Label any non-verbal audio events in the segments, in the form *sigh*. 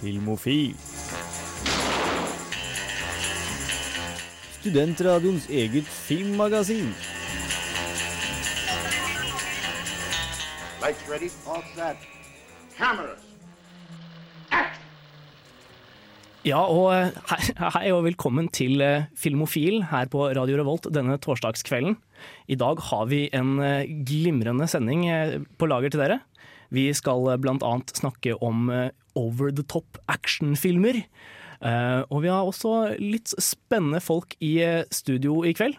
Filmofil. Studentradioens eget filmmagasin. Lights ready, all set. Cameras. Ja, og eh, hei, hei og velkommen til eh, Filmofil her på Radio Revolt denne torsdagskvelden. I dag har vi en eh, glimrende sending på lager til dere. Vi skal bl.a. blant annet snakke om eh, over the top actionfilmer. Eh, og vi har også litt spennende folk i eh, studio i kveld.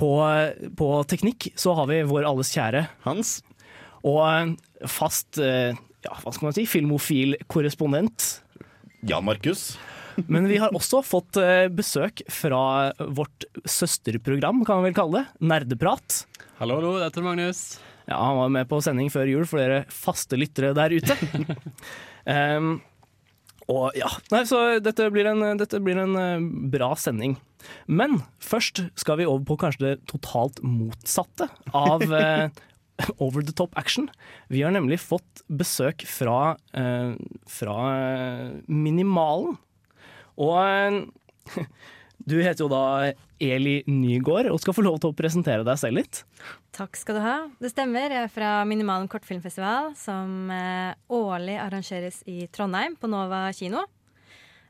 På, eh, på teknikk så har vi vår alles kjære Hans. og eh, fast eh, ja, hva skal man si, filmofil korrespondent Jan Markus. Men vi har også fått eh, besøk fra vårt søsterprogram, kan man vel kalle det. Nerdeprat. Hallo, hallo, dette er Magnus. Ja, Han var med på sending før jul for dere faste lyttere der ute. um, *laughs* og ja, nei, så dette blir, en, dette blir en eh, bra sending. Men først skal vi over på kanskje det totalt motsatte av uh, *laughs* over the top action. Vi har nemlig fått besøk fra, uh, fra Minimalen. Og eh, *laughs* du heter jo da Eli Nygaard og skal få lov til å presentere deg selv litt. Takk skal du ha. Det stemmer. Jeg er fra Minimalen kortfilmfestival, som eh, årlig arrangeres i Trondheim, på Nova kino.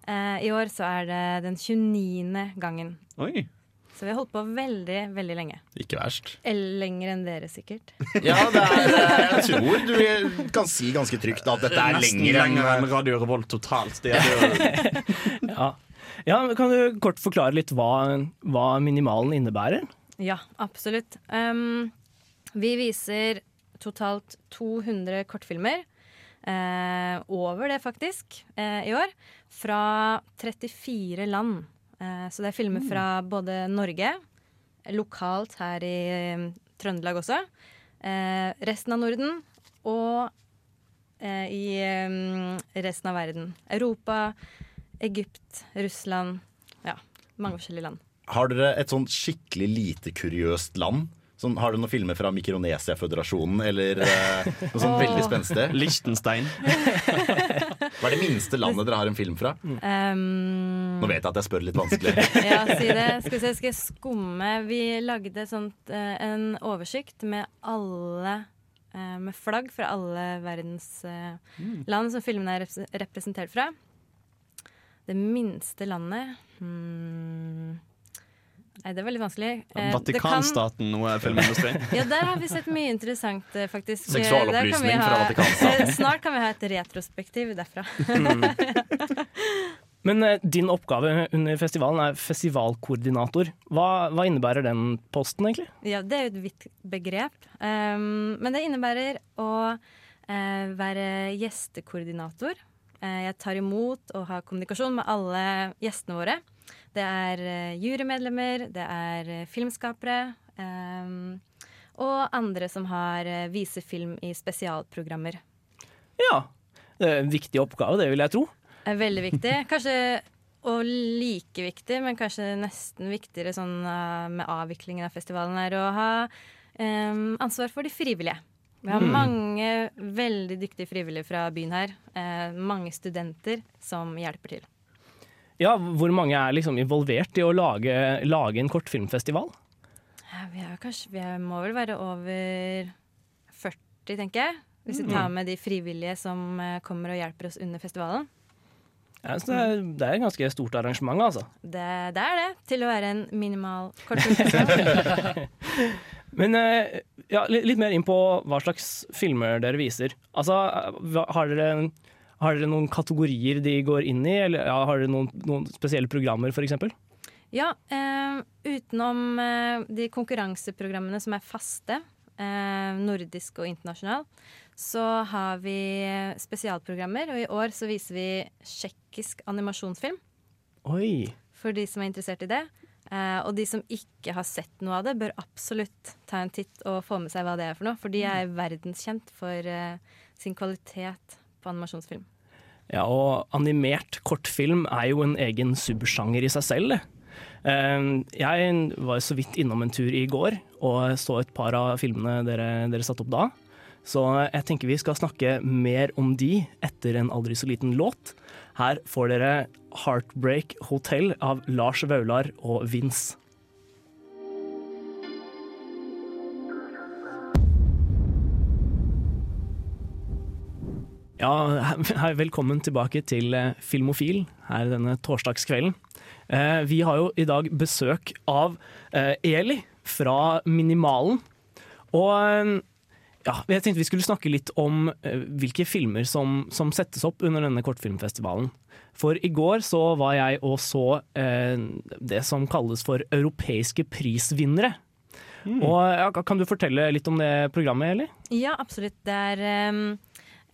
Eh, I år så er det den 29. gangen. Oi. Så vi har holdt på veldig, veldig lenge. Ikke verst. Eller lenger enn dere, sikkert. *laughs* Ja, det er, jeg tror du kan si ganske trygt at dette er lenger enn enn Radio Revolt totalt. Det er jo *laughs* Ja. Ja, Kan du kort forklare litt hva, hva minimalen innebærer? Ja, absolutt. Um, vi viser totalt 200 kortfilmer. Eh, over det, faktisk, eh, i år. Fra 34 land. Eh, så det er filmer fra både Norge, lokalt her i eh, Trøndelag også, eh, resten av Norden og eh, i resten av verden. Europa, Egypt, Russland. Ja, mange forskjellige land. Har dere et sånn skikkelig lite kuriøst land? Sånn, har dere noen filmer fra Mikronesia-føderasjonen eller eh, noe sånt veldig spennende Lichtenstein *laughs* Liechtenstein. *laughs* Hva er det minste landet dere har en film fra? Um, Nå vet jeg at jeg spør litt vanskelig. *laughs* Ja, si det. Skal vi se, skal jeg skumme Vi lagde sånt, eh, en oversikt med alle eh, Med flagg fra alle verdens eh, land som filmene er repres- representert fra. Det minste landet hmm. Nei, det var litt vanskelig. Eh, det kan- Vatikanstaten, noe filmindustri. *laughs* Ja, der har vi sett mye interessant, eh, faktisk. Seksualopplysning ha... fra ha- Vatikanstaten. Eh, *laughs* Snart kan vi ha et retrospektiv derfra. *laughs* Men eh, din oppgave under festivalen er festivalkoordinator. Hva, hva innebærer den posten, egentlig? Ja, det er jo et vidt begrep. Um, men det innebærer å eh, være gjestekoordinator. Eh, jeg tar imot og har kommunikasjon med alle gjestene våre. Det er eh, jurymedlemmer, det er eh, filmskapere. Og andre som har visefilm i spesialprogrammer. Ja, det er en viktig oppgave, det vil jeg tro. er veldig viktig. Kanskje og like viktig, men kanskje nesten viktigere sånn med avviklingen av festivalen, er å ha um, ansvar for de frivillige. Vi har mange veldig dyktige frivillige fra byen her. eh, mange studenter som hjelper til. Ja, Hvor mange er liksom involvert i å lage, lage en kortfilmfestival? Ja, vi, er kanskje, vi må vel være over 40, tenker jeg. Hvis vi tar med de frivillige som eh, kommer og hjelper oss under festivalen. Ja, så det, er, det er et ganske stort arrangement, altså. Det, det er det, til å være en minimal kortfilmfestival. *laughs* Men eh, ja, litt, mer inn på hva slags filmer dere viser. Altså, har dere, har dere noen kategorier de går inn i, eller ja, har dere noen, noen spesielle programmer, f.eks.? Ja, eh, utenom eh, de konkurranseprogrammene som er faste, eh, nordisk og internasjonal, så har vi spesialprogrammer. Og i år så viser vi tsjekkisk animasjonsfilm, Oi. for de som er interessert i det. Eh, og de som ikke har sett noe av det, bør absolutt ta en titt og få med seg hva det er for noe. For de er verdenskjent for eh, sin kvalitet på animasjonsfilm. Ja, og animert kortfilm er jo en egen subsjanger i seg selv. Eh, Jeg var så vidt innom en tur i går og så et par av filmene dere, dere satte opp da. Så jeg tenker vi skal snakke mer om de etter en aldri så liten låt. Her får dere Heartbreak Hotel av Lars Vaular og Vince. Ja, velkommen tilbake til eh, Filmofil her denne torsdagskvelden. Eh, vi har jo i dag besøk av eh, Eli fra Minimalen. Og ja, jeg tenkte vi skulle snakke litt om eh, hvilke filmer som, som settes opp under denne kortfilmfestivalen. For i går så var jeg og så eh, det som kalles for europeiske prisvinnere. Og ja, Kan du fortelle litt om det programmet, Eli? Ja, absolutt. Det er um,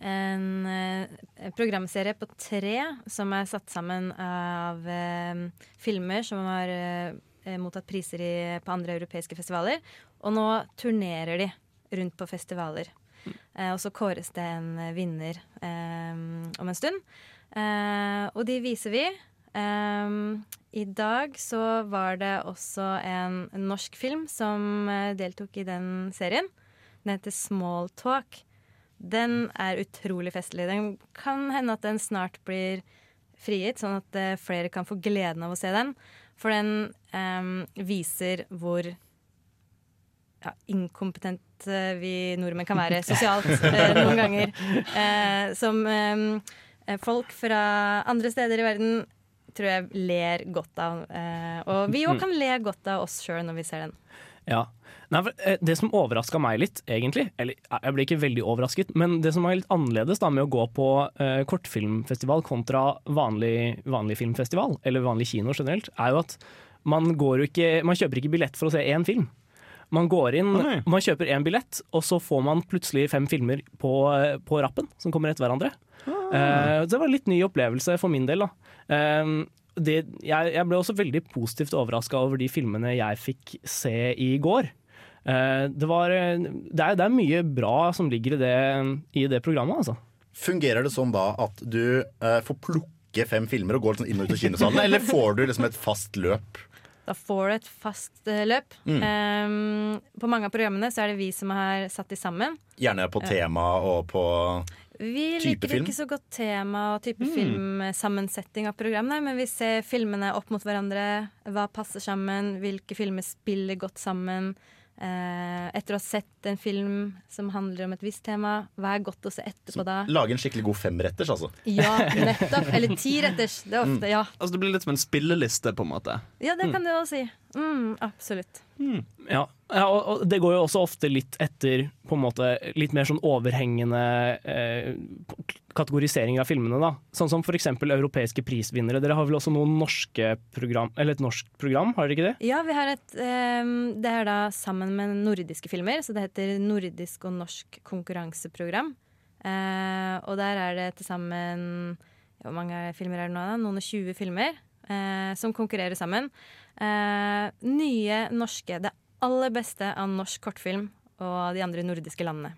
en uh, programserie på tre som er satt sammen av uh, filmer som har uh, mottatt priser i, på andre europeiske festivaler. Og nå turnerer de rundt på festivaler. Eh, og så kåres det en eh, vinner eh, om en stund. Eh, og de viser vi. Em, I dag så var det også en, norsk film som eh, deltok i den serien. Den heter Small Talk. Den er utrolig festlig. Den kan hende at den snart blir frigitt, sånn at eh, flere kan få gleden av å se den. For den viser hvor ja, inkompetent eh, vi nordmenn kan være sosialt eh, noen ganger. Eh, som folk fra andre steder i verden tror jeg ler godt av. Eh, og vi òg kan le godt av oss sjøl når vi ser den. Ja. Nei, det som overraska meg litt, egentlig Eller jeg ble ikke veldig overrasket, men det som var litt annerledes da med å gå på eh, kortfilmfestival kontra vanlig, vanlig filmfestival, eller vanlig kino generelt, er jo at man, går jo ikke, man kjøper ikke billett for å se én film. Man går inn, nei. man kjøper én billett, og så får man plutselig fem filmer på, på rappen som kommer etter hverandre. Eh, det var en litt ny opplevelse for min del. da. Eh, det, jeg, jeg ble også veldig positivt overraska over de filmene jeg fikk se i går. Eh, det, var, eh, det, er, det er mye bra som ligger i det, i det programmet, altså. Fungerer det sånn da at du får plukke fem filmer og går sånn inn og ut av kinosalen, eller får du liksom et fast løp? Da får du et fast eh, løp. Mm. Um, på mange av programmene så er det vi som har satt de sammen. Gjerne på tema og på Vi liker ikke så godt tema og type Mm. filmsammensetning av program, nei, men vi ser filmene opp mot hverandre. Hva passer sammen? Hvilke filmer spiller godt sammen? Eh, etter å ha sett en film som handler om et visst tema, hva er godt å se etterpå da? Lage en skikkelig god femretters, altså. Ja, *laughs* nettopp. Eller tiretters. Det er Mm. ofte, ja. Altså Det blir litt som en spilleliste, på en måte. Ja, det kan du også si. Mm, absolutt. Ja, ja og, det går jo også ofte litt etter på en måte litt mer sånn overhengende eh, kategorisering av filmene. da. Sånn som f.eks. europeiske prisvinnere. Dere har vel også noen norske program, eller et norsk program, har dere ikke det? Ja, vi har et eh, Det er da sammen med nordiske filmer, så det heter Nordisk og norsk konkurranseprogram. Eh, og der er det til sammen Hvor mange filmer er det nå? da? Noen og 20 filmer eh, som konkurrerer sammen. Eh, nye norske. Det aller beste av norsk kortfilm og de andre nordiske landene.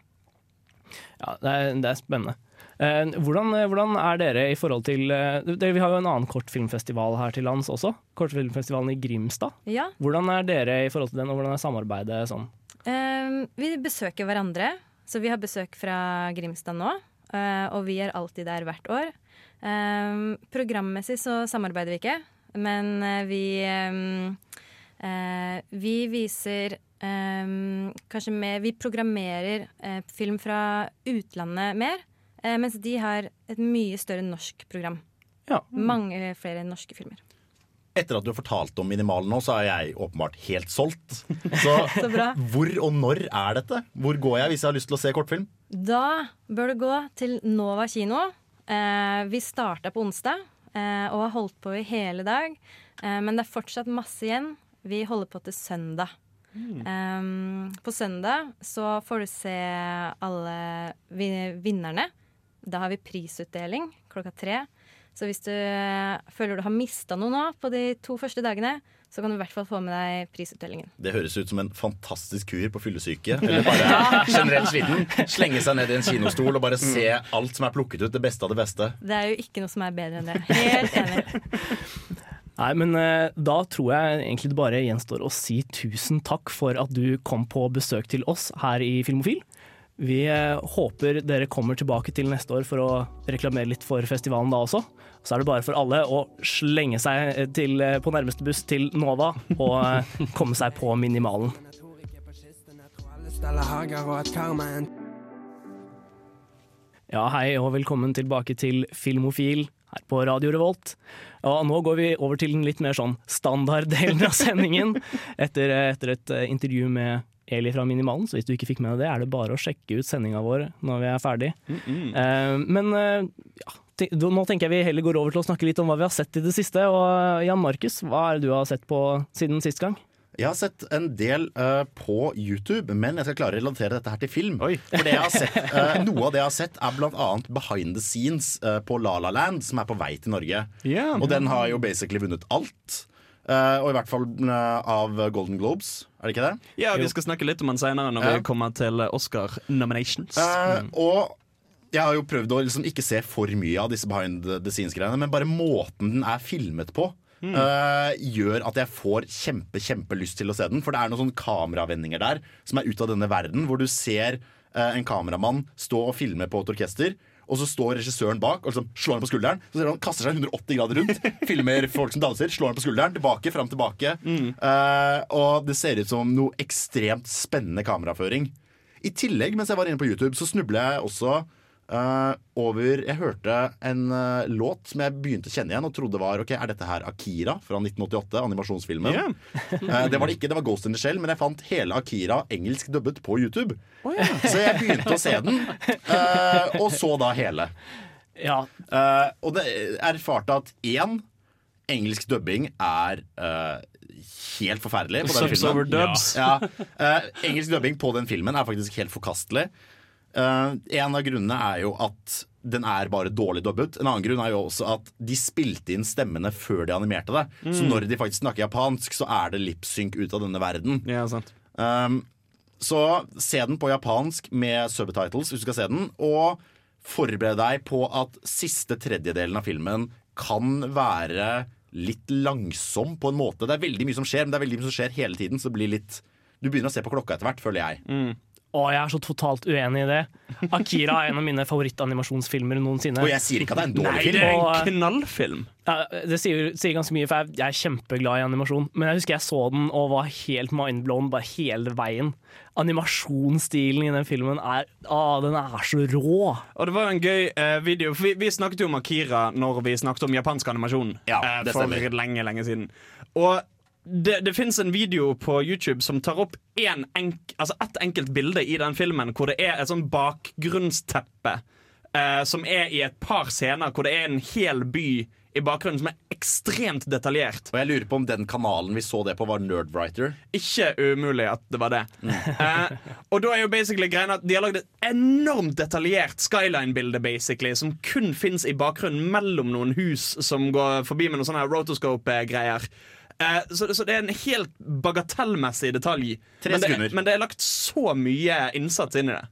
Ja, Det er, det er spennende. Eh, hvordan, hvordan er dere i forhold til eh, dere, Vi har jo en annen kortfilmfestival her til lands også. Kortfilmfestivalen i Grimstad. Ja, Hvordan er dere i forhold til den, og hvordan er samarbeidet sånn? Eh, vi besøker hverandre, så vi har besøk fra Grimstad nå. eh, og vi er alltid der hvert år. Ehm, programmessig så samarbeider vi ikke, men eh, vi ehm, eh, Vi viser ehm, kanskje mer Vi programmerer eh, film fra utlandet mer, eh, mens de har et mye større norsk program. Ja. Mange flere norske filmer. Etter at du har fortalt om Minimalen nå, så er jeg åpenbart helt solgt. *laughs* Så Så bra. hvor og når er dette? Hvor går jeg hvis jeg har lyst til å se kortfilm? Da bør du gå til Nova kino. Eh, vi starta på onsdag eh, og har holdt på i hele dag. Eh, men det er fortsatt masse igjen. Vi holder på til søndag. Eh, på søndag så får du se alle vi- vinnerne. Da har vi prisutdeling klokka tre. Så hvis du eh, føler du har mista noe nå på de to første dagene, så kan du i hvert fall få med deg prisutdelingen. Det høres ut som en fantastisk kur på fyllesyke. *laughs* Eller bare generelt sliten. Slenge seg ned i en kinostol og bare se alt som er plukket ut. Det beste av det beste. Det er jo ikke noe som er bedre enn det. Helt enig. *laughs* Nei, men eh, da tror jeg egentlig det bare gjenstår å si tusen takk for at du kom på besøk til oss her i Filmofil. Vi eh, håper dere kommer tilbake til neste år for å reklamere litt for festivalen da også. Så er det bare for alle å slenge seg eh, til, på nærmeste buss til Nova og komme seg på minimalen. Ja, hei og velkommen tilbake til Filmofil her på Radio Revolt. Og nå går vi over til den litt mer sånn standarddelen av sendingen etter, etter et eh, intervju med Eli fra Minimalen. Så hvis du ikke fikk med deg det, er det bare å sjekke ut sendinga vår når vi er ferdig. Eh, men eh, ja, nå tenker jeg vi heller går over til å snakke litt om hva vi har sett i det siste. Og Jan Markus, hva er det du har sett på siden sist gang? Jeg har sett en del uh, på YouTube, men jeg skal klare å relatere dette her til film. Oi. For det jeg har sett, uh, *laughs* Noe av det jeg har sett, er annet behind the scenes uh, på La La Land, som er på vei til Norge. Yeah. Og den har jo basically vunnet alt. Og i hvert fall av Golden Globes, er det ikke det? Ja, vi skal snakke litt om den senere når vi kommer til Oscar nominations. Eh, og jeg har jo prøvd å liksom ikke se for mye av disse behind the scenes-greiene, men bare måten den er filmet på. Eh, gjør at jeg får kjempe kjempe lyst til å se den. For det er noen sånne kameravendinger der som er ut av denne verden, hvor du ser uh, en kameramann stå og filme på et orkester. Og så står regissøren bak og liksom slår han på skulderen. Så ser han kaster seg 180 grader rundt, *laughs* filmer folk som danser, slår han på skulderen. Tilbake, fram, tilbake. Eh, og det ser ut som noe ekstremt spennende kameraføring. I tillegg, mens jeg var inne på YouTube, så snubla jeg også eh, over Jeg hørte en uh, låt som jeg begynte å kjenne igjen og trodde var Ok, er dette her Akira fra 1988? Animasjonsfilmen. Yeah. *laughs* uh, det var det ikke, det var Ghost in the Shell, men jeg fant hele Akira engelsk dubbet på YouTube. Så jeg begynte å se den, eh, og så da hele. Ja, Eh, og det erfarte at én engelsk dubbing er eh, helt forferdelig på den filmen. Ja, eh, engelsk dubbing på den filmen er faktisk helt forkastelig. Eh, en av grunnene er jo at den er bare dårlig dubbet. En annen grunn er jo også at de spilte inn stemmene før de animerte det. Så når de faktisk snakker japansk, så er det lipsynk ut av denne verden. Ja, sant. Um, så se den på japansk med subtitles hvis du skal se den, og forbered deg på at siste tredjedelen av filmen kan være litt langsom på en måte. Det er veldig mye som skjer, men det er veldig mye som skjer hele tiden, så det blir litt Du begynner å se på klokka etter hvert, føler jeg. Og jeg er så totalt uenig i det. Akira er en av mine favorittanimasjonsfilmer noensinne. Og jeg sier ikke at det er en dårlig Nei, film. det er en knallfilm. Ja, det sier, sier ganske mye, for jeg, jeg er kjempeglad i animasjon. Men jeg husker jeg så den og var helt mindblown bare hele veien. Animasjonsstilen i den filmen er, å, den er så rå. Og det var jo en gøy eh, video. For vi, vi snakket jo om Akira når vi snakket om japansk animasjon Ja, eh, for lenge, lenge siden. Og det, det fins en video på YouTube som tar opp en enk, altså ett enkelt bilde i den filmen hvor det er et sånn bakgrunnsteppe eh, som er i et par scener hvor det er en hel by i bakgrunnen som er ekstremt detaljert. Og jeg lurer på om den kanalen vi så det på, var Nerdwriter. Ikke umulig at det var det. *laughs* Eh, og da er jo basically greia at de har lagd et enormt detaljert skyline-bilde basically som kun fins i bakgrunnen mellom noen hus som går forbi med noen sånne rotoscope-greier. Eh, så, så det er en helt bagatellmessig detalj. Men, det, men det er lagt så mye innsats inn i det.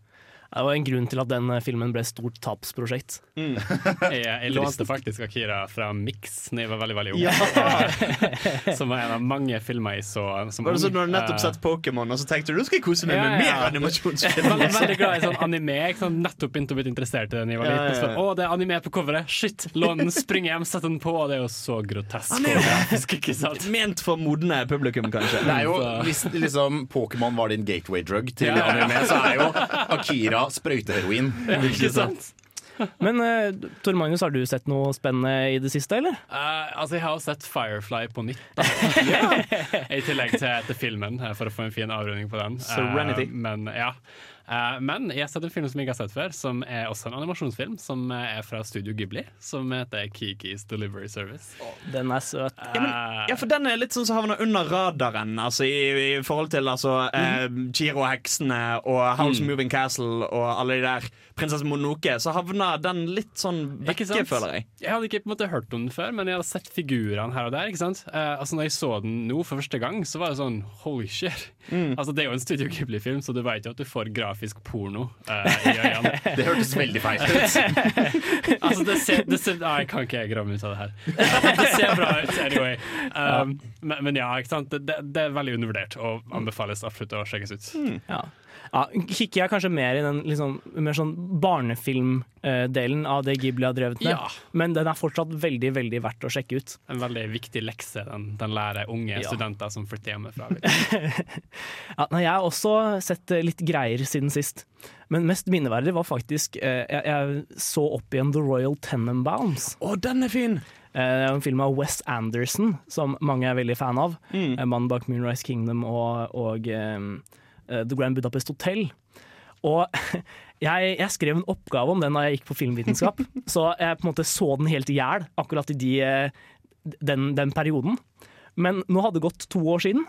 Det var en grunn til at den eh, filmen ble et stort tapsprosjekt. *laughs* Jeg, jeg lånte faktisk Akira fra Mix da jeg var veldig veldig ung. Ja. *laughs* som var en av mange filmer jeg så som Var det sånn Du du nettopp Eh, sett Pokémon, og så tenkte du nå skal jeg kose meg Ja, med mer animasjonsfilm? Jeg var veldig glad i sånn anime. Jeg sånn nettopp begynte å bli interessert i den jeg var liten. ja, å, det er anime på coveret! Shit! Lån den, spring hjem, sett den på, og det er jo så grotesk. Han er jo- grafisk, ikke sant? *laughs* Ment for modne publikum, kanskje. Det er jo, Hvis liksom Pokémon var din gateway drug til Ja. anime, så er jo Akira sprøyteheroin. *laughs* Ikke sant? Men uh, Tor Magnus, har du sett noe spennende i det siste, eller? Uh, altså Jeg har jo sett Firefly på nytt, da. *laughs* i tillegg til, til filmen, eh, for å få en fin avrunding på den. Serenity. men ja Men jeg har sett en film som jeg ikke har sett før, som er også en animasjonsfilm, som er fra Studio Ghibli, som heter Kikis Delivery Service. Den er søt. Ja, men, ja, for den er litt sånn som havner under radaren Altså i, i forhold til altså, eh, Chiro-heksene og House Moving Castle og alle de der Prinsesse Monoke. så havner den litt sånn Ikke vekke, sant? føler jeg. Jeg hadde ikke på en måte hørt om den før, men jeg hadde sett figurene her og der. ikke sant? Eh, altså Når jeg så den nå for første gang, så var det sånn holy shit. Altså Det er jo en Studio Ghibli-film, så du vet jo at du får grafisk porno uh, i øynene. *laughs* Det hørtes veldig feil ut. *laughs* altså det ser, det ser, Nei, jeg kan ikke grave ut av det her. *laughs* Det ser bra ut, anyway. Um, men, men ja, ikke sant? Det, det, er veldig undervurdert og anbefales absolutt å sjekkes ut. Ja. Ja, kikker jeg kanskje mer i den liksom, mer sånn barnefilmdelen av det Ghibli har drevet med. Ja. Men den er fortsatt veldig veldig verdt å sjekke ut. En veldig viktig lekse den, den lærer unge Ja. studenter som flytter hjemmefra. *laughs* Ja, nei, jeg har også sett litt greier siden sist. Men mest minneverdig var faktisk eh, jeg, jeg så opp igjen The Royal Tenenbounds. Å, den er fin! Eh, Det er en film av Wes Anderson, som mange er veldig fan av. Mm. Eh, Mannen bak Moonrise Kingdom og, og eh, The Grand Budapest Hotel. Og *laughs* jeg, jeg skrev en oppgave om den da jeg gikk på filmvitenskap, *laughs* så jeg på en måte så den helt i hjel akkurat i de, eh, den, den perioden. Men nå hadde det gått to år siden,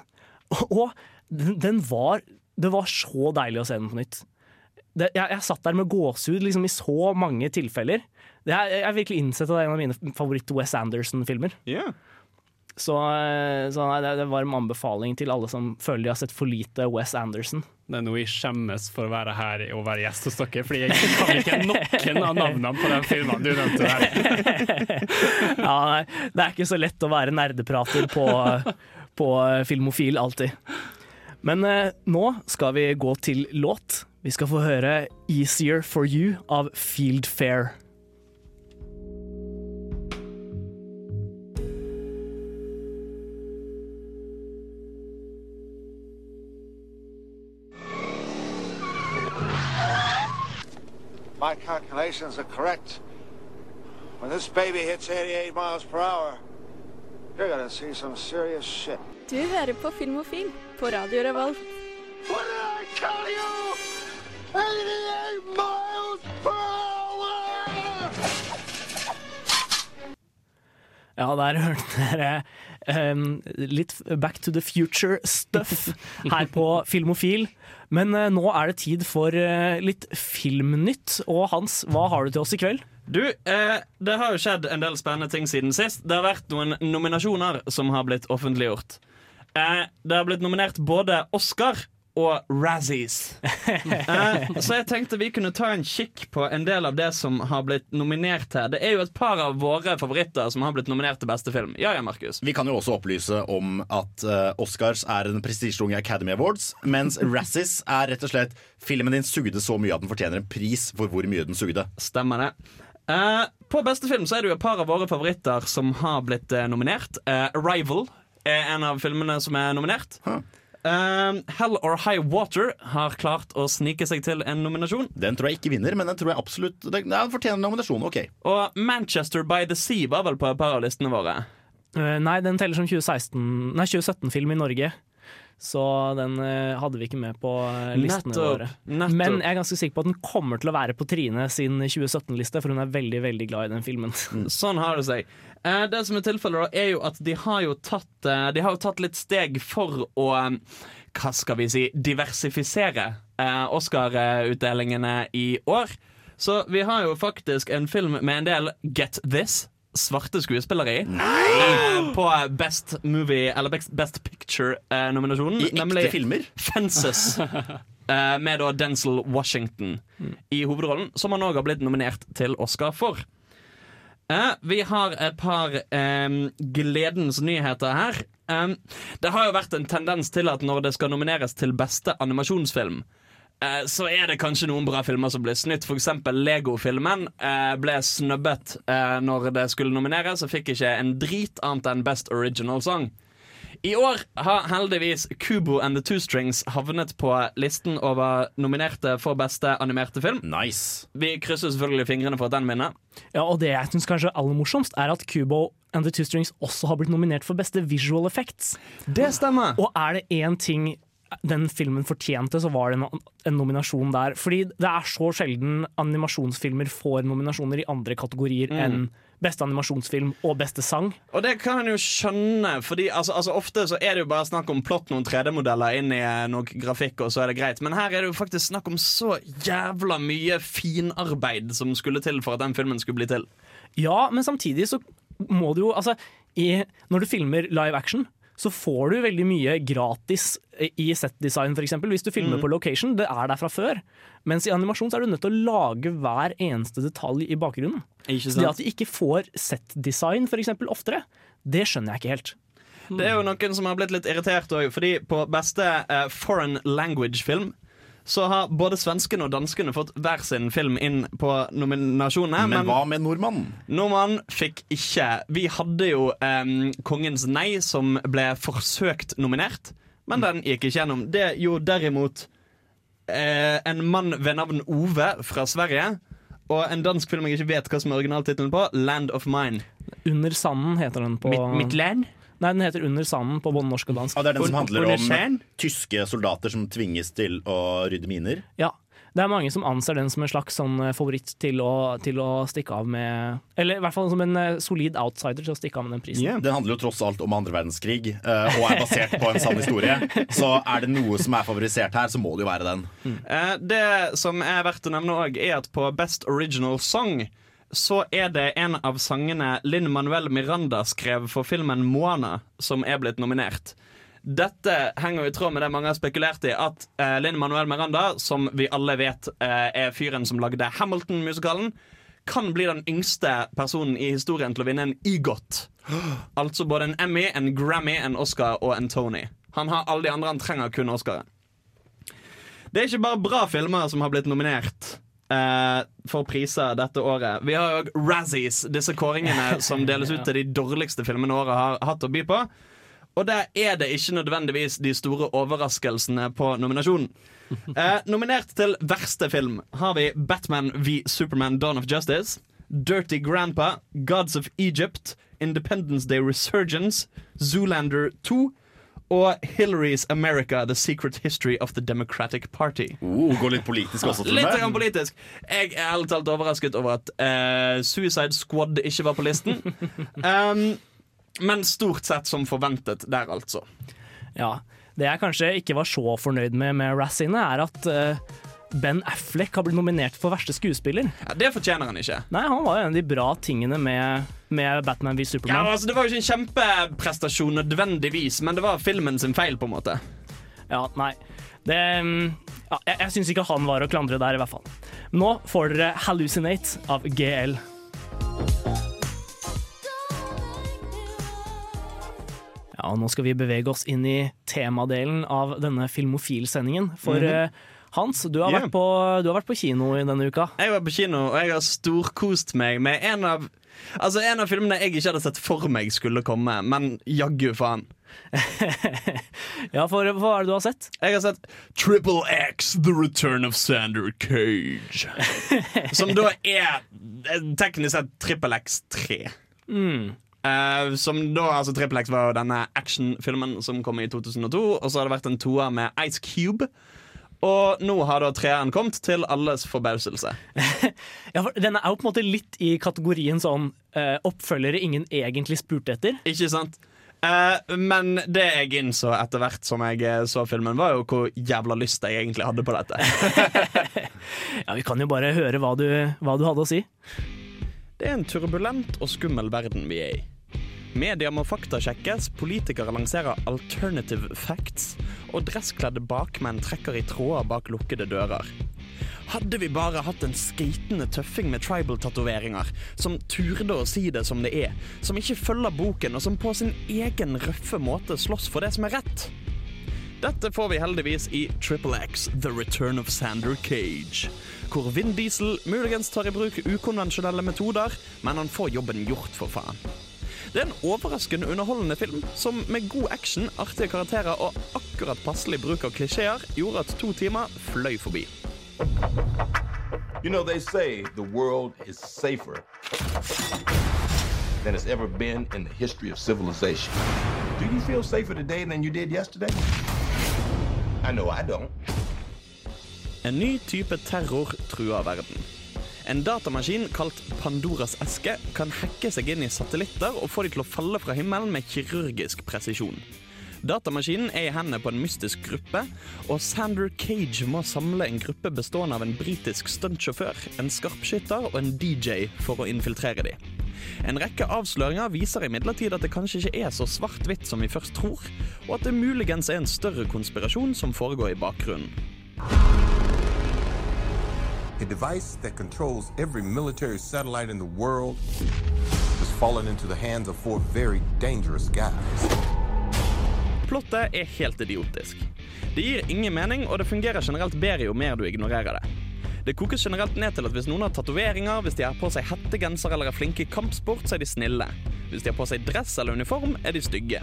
*laughs* og den, var Det var så deilig å se den på nytt. Det, jeg, jeg satt der med gåsehud liksom, i så mange tilfeller. Det jeg har virkelig innsett at det er en av mine favoritt-Wes Anderson-filmer. Ja. Så, eh, så nei, det er en varm anbefaling til alle som føler de har sett for lite Wes Anderson. Det er noe jeg skjemmes for å være her og være gjest hos dere, fordi jeg kan ikke noen av navnene på de filmene du nevnte der. *laughs* Ja, nei, det er ikke så lett å være nerdeprater på, på Filmofil alltid. Men eh, nå skal vi gå til låt. Vi skal få høre 'Easier for You' av Field Fair. My calculations are correct. When this baby hits 88 miles per hour, you're gonna see some serious shit. Du hører på Filmofil på Radio Revolt. What did I tell you? 88 miles per hour! Ja, der hørte dere em, litt Back to the Future-stuff her på Filmofil. Men eh, nå er det tid for eh, litt filmnytt. Og Hans, hva har du til oss i kveld? Du, eh, det har jo skjedd en del spennende ting siden sist. Det har vært noen nominasjoner som har blitt offentliggjort. Eh, det har blitt nominert både Oscar og Razzies. *laughs* Eh, så jeg tenkte vi kunne ta en kikk på en del av det som har blitt nominert her. Det er jo et par av våre favoritter som har blitt nominert til beste film. Ja ja, Markus. Vi kan jo også opplyse om at uh, Oscars er den prestisjetunge Academy Awards, mens Razzies er rett og slett filmen din sugde så mye at den fortjener en pris for hvor mye den sugde. Stemmer det. Eh, på beste film så er det jo et par av våre favoritter som har blitt eh, nominert. Eh, Arrival er en av filmene som er nominert. Huh. Eh, Hell or High Water har klart å snike seg til en nominasjon. Den tror jeg ikke vinner, men den tror jeg absolutt Den den fortjener en nominasjon. Ok. Og Manchester by the Sea var vel på et par av listene våre. Uh, nei, den teller som 2017-film i Norge. Så den uh, hadde vi ikke med på eh, listene Nettopp, våre. nettopp. Men jeg er ganske sikker på at den kommer til å være på Trine sin 2017-liste, for hun er veldig veldig glad i den filmen. Sånn har det seg. Eh, det som er tilfellet, da, er jo at de har jo tatt, eh, de har jo tatt litt steg for å eh, Hva skal vi si diversifisere eh, Oscar-utdelingene i år. Så vi har jo faktisk en film med en del Get This. Svarte skuespillere i. Eh, på Best Movie Eller Best, Picture-nominasjonen. I ekte filmer. Fences. *laughs* eh, med da Denzil Washington i hovedrollen, som han òg har blitt nominert til Oscar for. Vi har et par eh, gledens nyheter her. Eh, det har jo vært en tendens til at når det skal nomineres til beste animasjonsfilm, eh, så er det kanskje noen bra filmer som blir snytt. Eksempel Lego-filmen eh, ble snubbet eh, når det skulle nomineres, og fikk ikke en drit annet enn Best Original Song. I år har heldigvis Kubo and the Two Strings havnet på listen over nominerte for beste animerte film. Nice. Vi krysser selvfølgelig fingrene for at den vinner. Ja, og det jeg syns kanskje er aller morsomst, er at Kubo and the Two Strings også har blitt nominert for beste visual effects. Det stemmer. Og er det én ting den filmen fortjente, så var det en, en nominasjon der. Fordi det er så sjelden animasjonsfilmer får nominasjoner i andre kategorier enn beste animasjonsfilm og beste sang. Og det kan en jo skjønne, Fordi altså, altså, ofte så er det jo bare snakk om plott noen 3D-modeller inn i eh, noe grafikk, og så er det greit. Men her er det jo faktisk snakk om så jævla mye finarbeid som skulle til for at den filmen skulle bli til. Ja, men samtidig så må du jo Altså, i, når du filmer live action, så får du veldig mye gratis i set-design, f.eks. Hvis du filmer på location. Det er der fra før. Mens i animasjon så er du nødt til å lage hver eneste detalj i bakgrunnen. Så det at de ikke får set-design f.eks. oftere, det skjønner jeg ikke helt. Det er jo noen som har blitt litt irritert òg, fordi på beste eh, foreign language-film så har både svenskene og danskene fått hver sin film inn på nominasjonene. Men hva med nordmannen? Nordmannen fikk ikke. Vi hadde jo em, Kongens nei, som ble forsøkt nominert, men den gikk ikke gjennom. Det gjorde derimot eh, en mann ved navn Ove fra Sverige. Og en dansk film jeg ikke vet hva som er originaltittelen på, 'Land of Mine'. Under sanden heter den på Mitt, mitt land? Nei, den heter Under sanden på både norsk og dansk. Ja, det er den som handler om tyske soldater som tvinges til å rydde miner. Ja. Det er mange som anser den som en slags sånn eh, favoritt til å, til å stikke av med Eller i hvert fall som en eh, solid outsider til å stikke av med den prisen. Yeah. Den handler jo tross alt om andre verdenskrig eh, og er basert på en sann historie. Så er det noe som er favorisert her, så må det jo være den. Mm. det som er verdt å nevne òg, er at på Best Original Song så er det en av sangene Linn Manuel Miranda skrev for filmen Moana, som er blitt nominert. Dette henger i tråd med det mange har spekulert i, at eh, Linn Manuel Miranda, som vi alle vet eh, er fyren som lagde Hamilton-musikalen, kan bli den yngste personen i historien til å vinne en EGOT. Altså både en Emmy, en Grammy, en Oscar og en Tony. Han har alle de andre, han trenger kun Oscaren. Det er ikke bare bra filmer som har blitt nominert eh, for priser dette året. Vi har jo Razzies, disse kåringene *laughs* som deles ut til de dårligste filmene året har hatt å by på. Og der er det ikke nødvendigvis de store overraskelsene på nominasjonen. Eh, nominert til verste film har vi Batman v Superman Dawn of Justice, Dirty Grandpa, Gods of Egypt, Independence Day Resurgence, Zoolander 2 og Hillary's America, The Secret History of the Democratic Party. Oh, går litt politisk også, Litt Trond. grann politisk. Jeg er ærlig talt overrasket over at uh, Suicide Squad ikke var på listen. *laughs* Um, men stort sett som forventet der, altså. Ja. Det jeg kanskje ikke var så fornøyd med med Razziene, er at eh, Ben Affleck har blitt nominert for verste skuespiller. Ja, det fortjener han ikke. Nei, han var jo en av de bra tingene med, med Batman v Superman. Ja, altså, det var jo ikke en kjempeprestasjon nødvendigvis, men det var filmen sin feil, på en måte. Ja, nei. Det, mm, ja, jeg jeg syns ikke han var å klandre der, i hvert fall. Nå får dere 'Hallucinate' av GL. Ja, og nå skal vi bevege oss inn i temadelen av denne Filmofil-sendingen. For eh, Hans, du har, Yeah. vært på, du har vært på kino i denne uka. Jeg var på kino, og jeg har storkost meg med en av Altså En av filmene jeg ikke hadde sett for meg skulle komme, men jaggu faen. *laughs* Ja, for hva er det du har sett? Jeg har sett Triple X The Return of Sander Cage. *laughs* Som da er eh, teknisk sett Triple X 3. Eh, som da, altså Triple X var jo denne actionfilmen som kom i 2002, og så har det vært en toer med Ice Cube. Og nå har da treeren kommet, til alles forbauselse. *laughs* Ja, for Den er jo på en måte litt i kategorien sånn uh, oppfølgere ingen egentlig spurte etter. Ikke sant? Uh, men det jeg innså etter hvert som jeg eh, så filmen, var jo hvor jævla lyst jeg egentlig hadde på dette. *laughs* Ja, Vi kan jo bare høre hva du, hva du hadde å si. Det er en turbulent og skummel verden vi er i. Media må faktasjekkes, politikere lanserer alternative facts, og dresskledde bakmenn trekker i tråder bak lukkede dører. Hadde vi bare hatt en skatende tøffing med tribal-tatoveringer, som turde å si det som det er, som ikke følger boken, og som på sin egen røffe måte slåss for det som er rett. Dette får vi heldigvis i Triple X The Return of Sander Cage. Hvor Vin Diesel muligens tar i bruk ukonvensjonelle metoder, men han får jobben gjort, for faen. Det er en overraskende underholdende film som med god action, artige karakterer og akkurat passelig bruk av klisjeer gjorde at to timer fløy forbi. You know, they say the world is safer than it's ever been in the history of civilization. Do you feel safer today than you did yesterday? I know I don't. En ny type terror truer verden. En datamaskin kalt Pandoras eske kan hacke seg inn i satellitter og få de til å falle fra himmelen med kirurgisk presisjon. Datamaskinen er i hendene på en mystisk gruppe, og Sander Cage må samle en gruppe bestående av en britisk stuntsjåfør, en skarpskytter og en DJ for å infiltrere dem. En rekke avsløringer viser imidlertid at det kanskje ikke er så svart-hvitt som vi først tror, og at det muligens er en større konspirasjon som foregår i bakgrunnen. A device that controls every military satellite in the world has fallen into the hands of four very dangerous guys. Plottet er helt idiotisk. Det gir ingen mening, og det fungerer generelt bedre jo mer du ignorerer det. Det kokes generelt ned til at hvis noen har tatoveringer, hvis de har på seg hettegenser eller er flinke i kampsport, så er de snille. Hvis de har på seg dress eller uniform, er de stygge.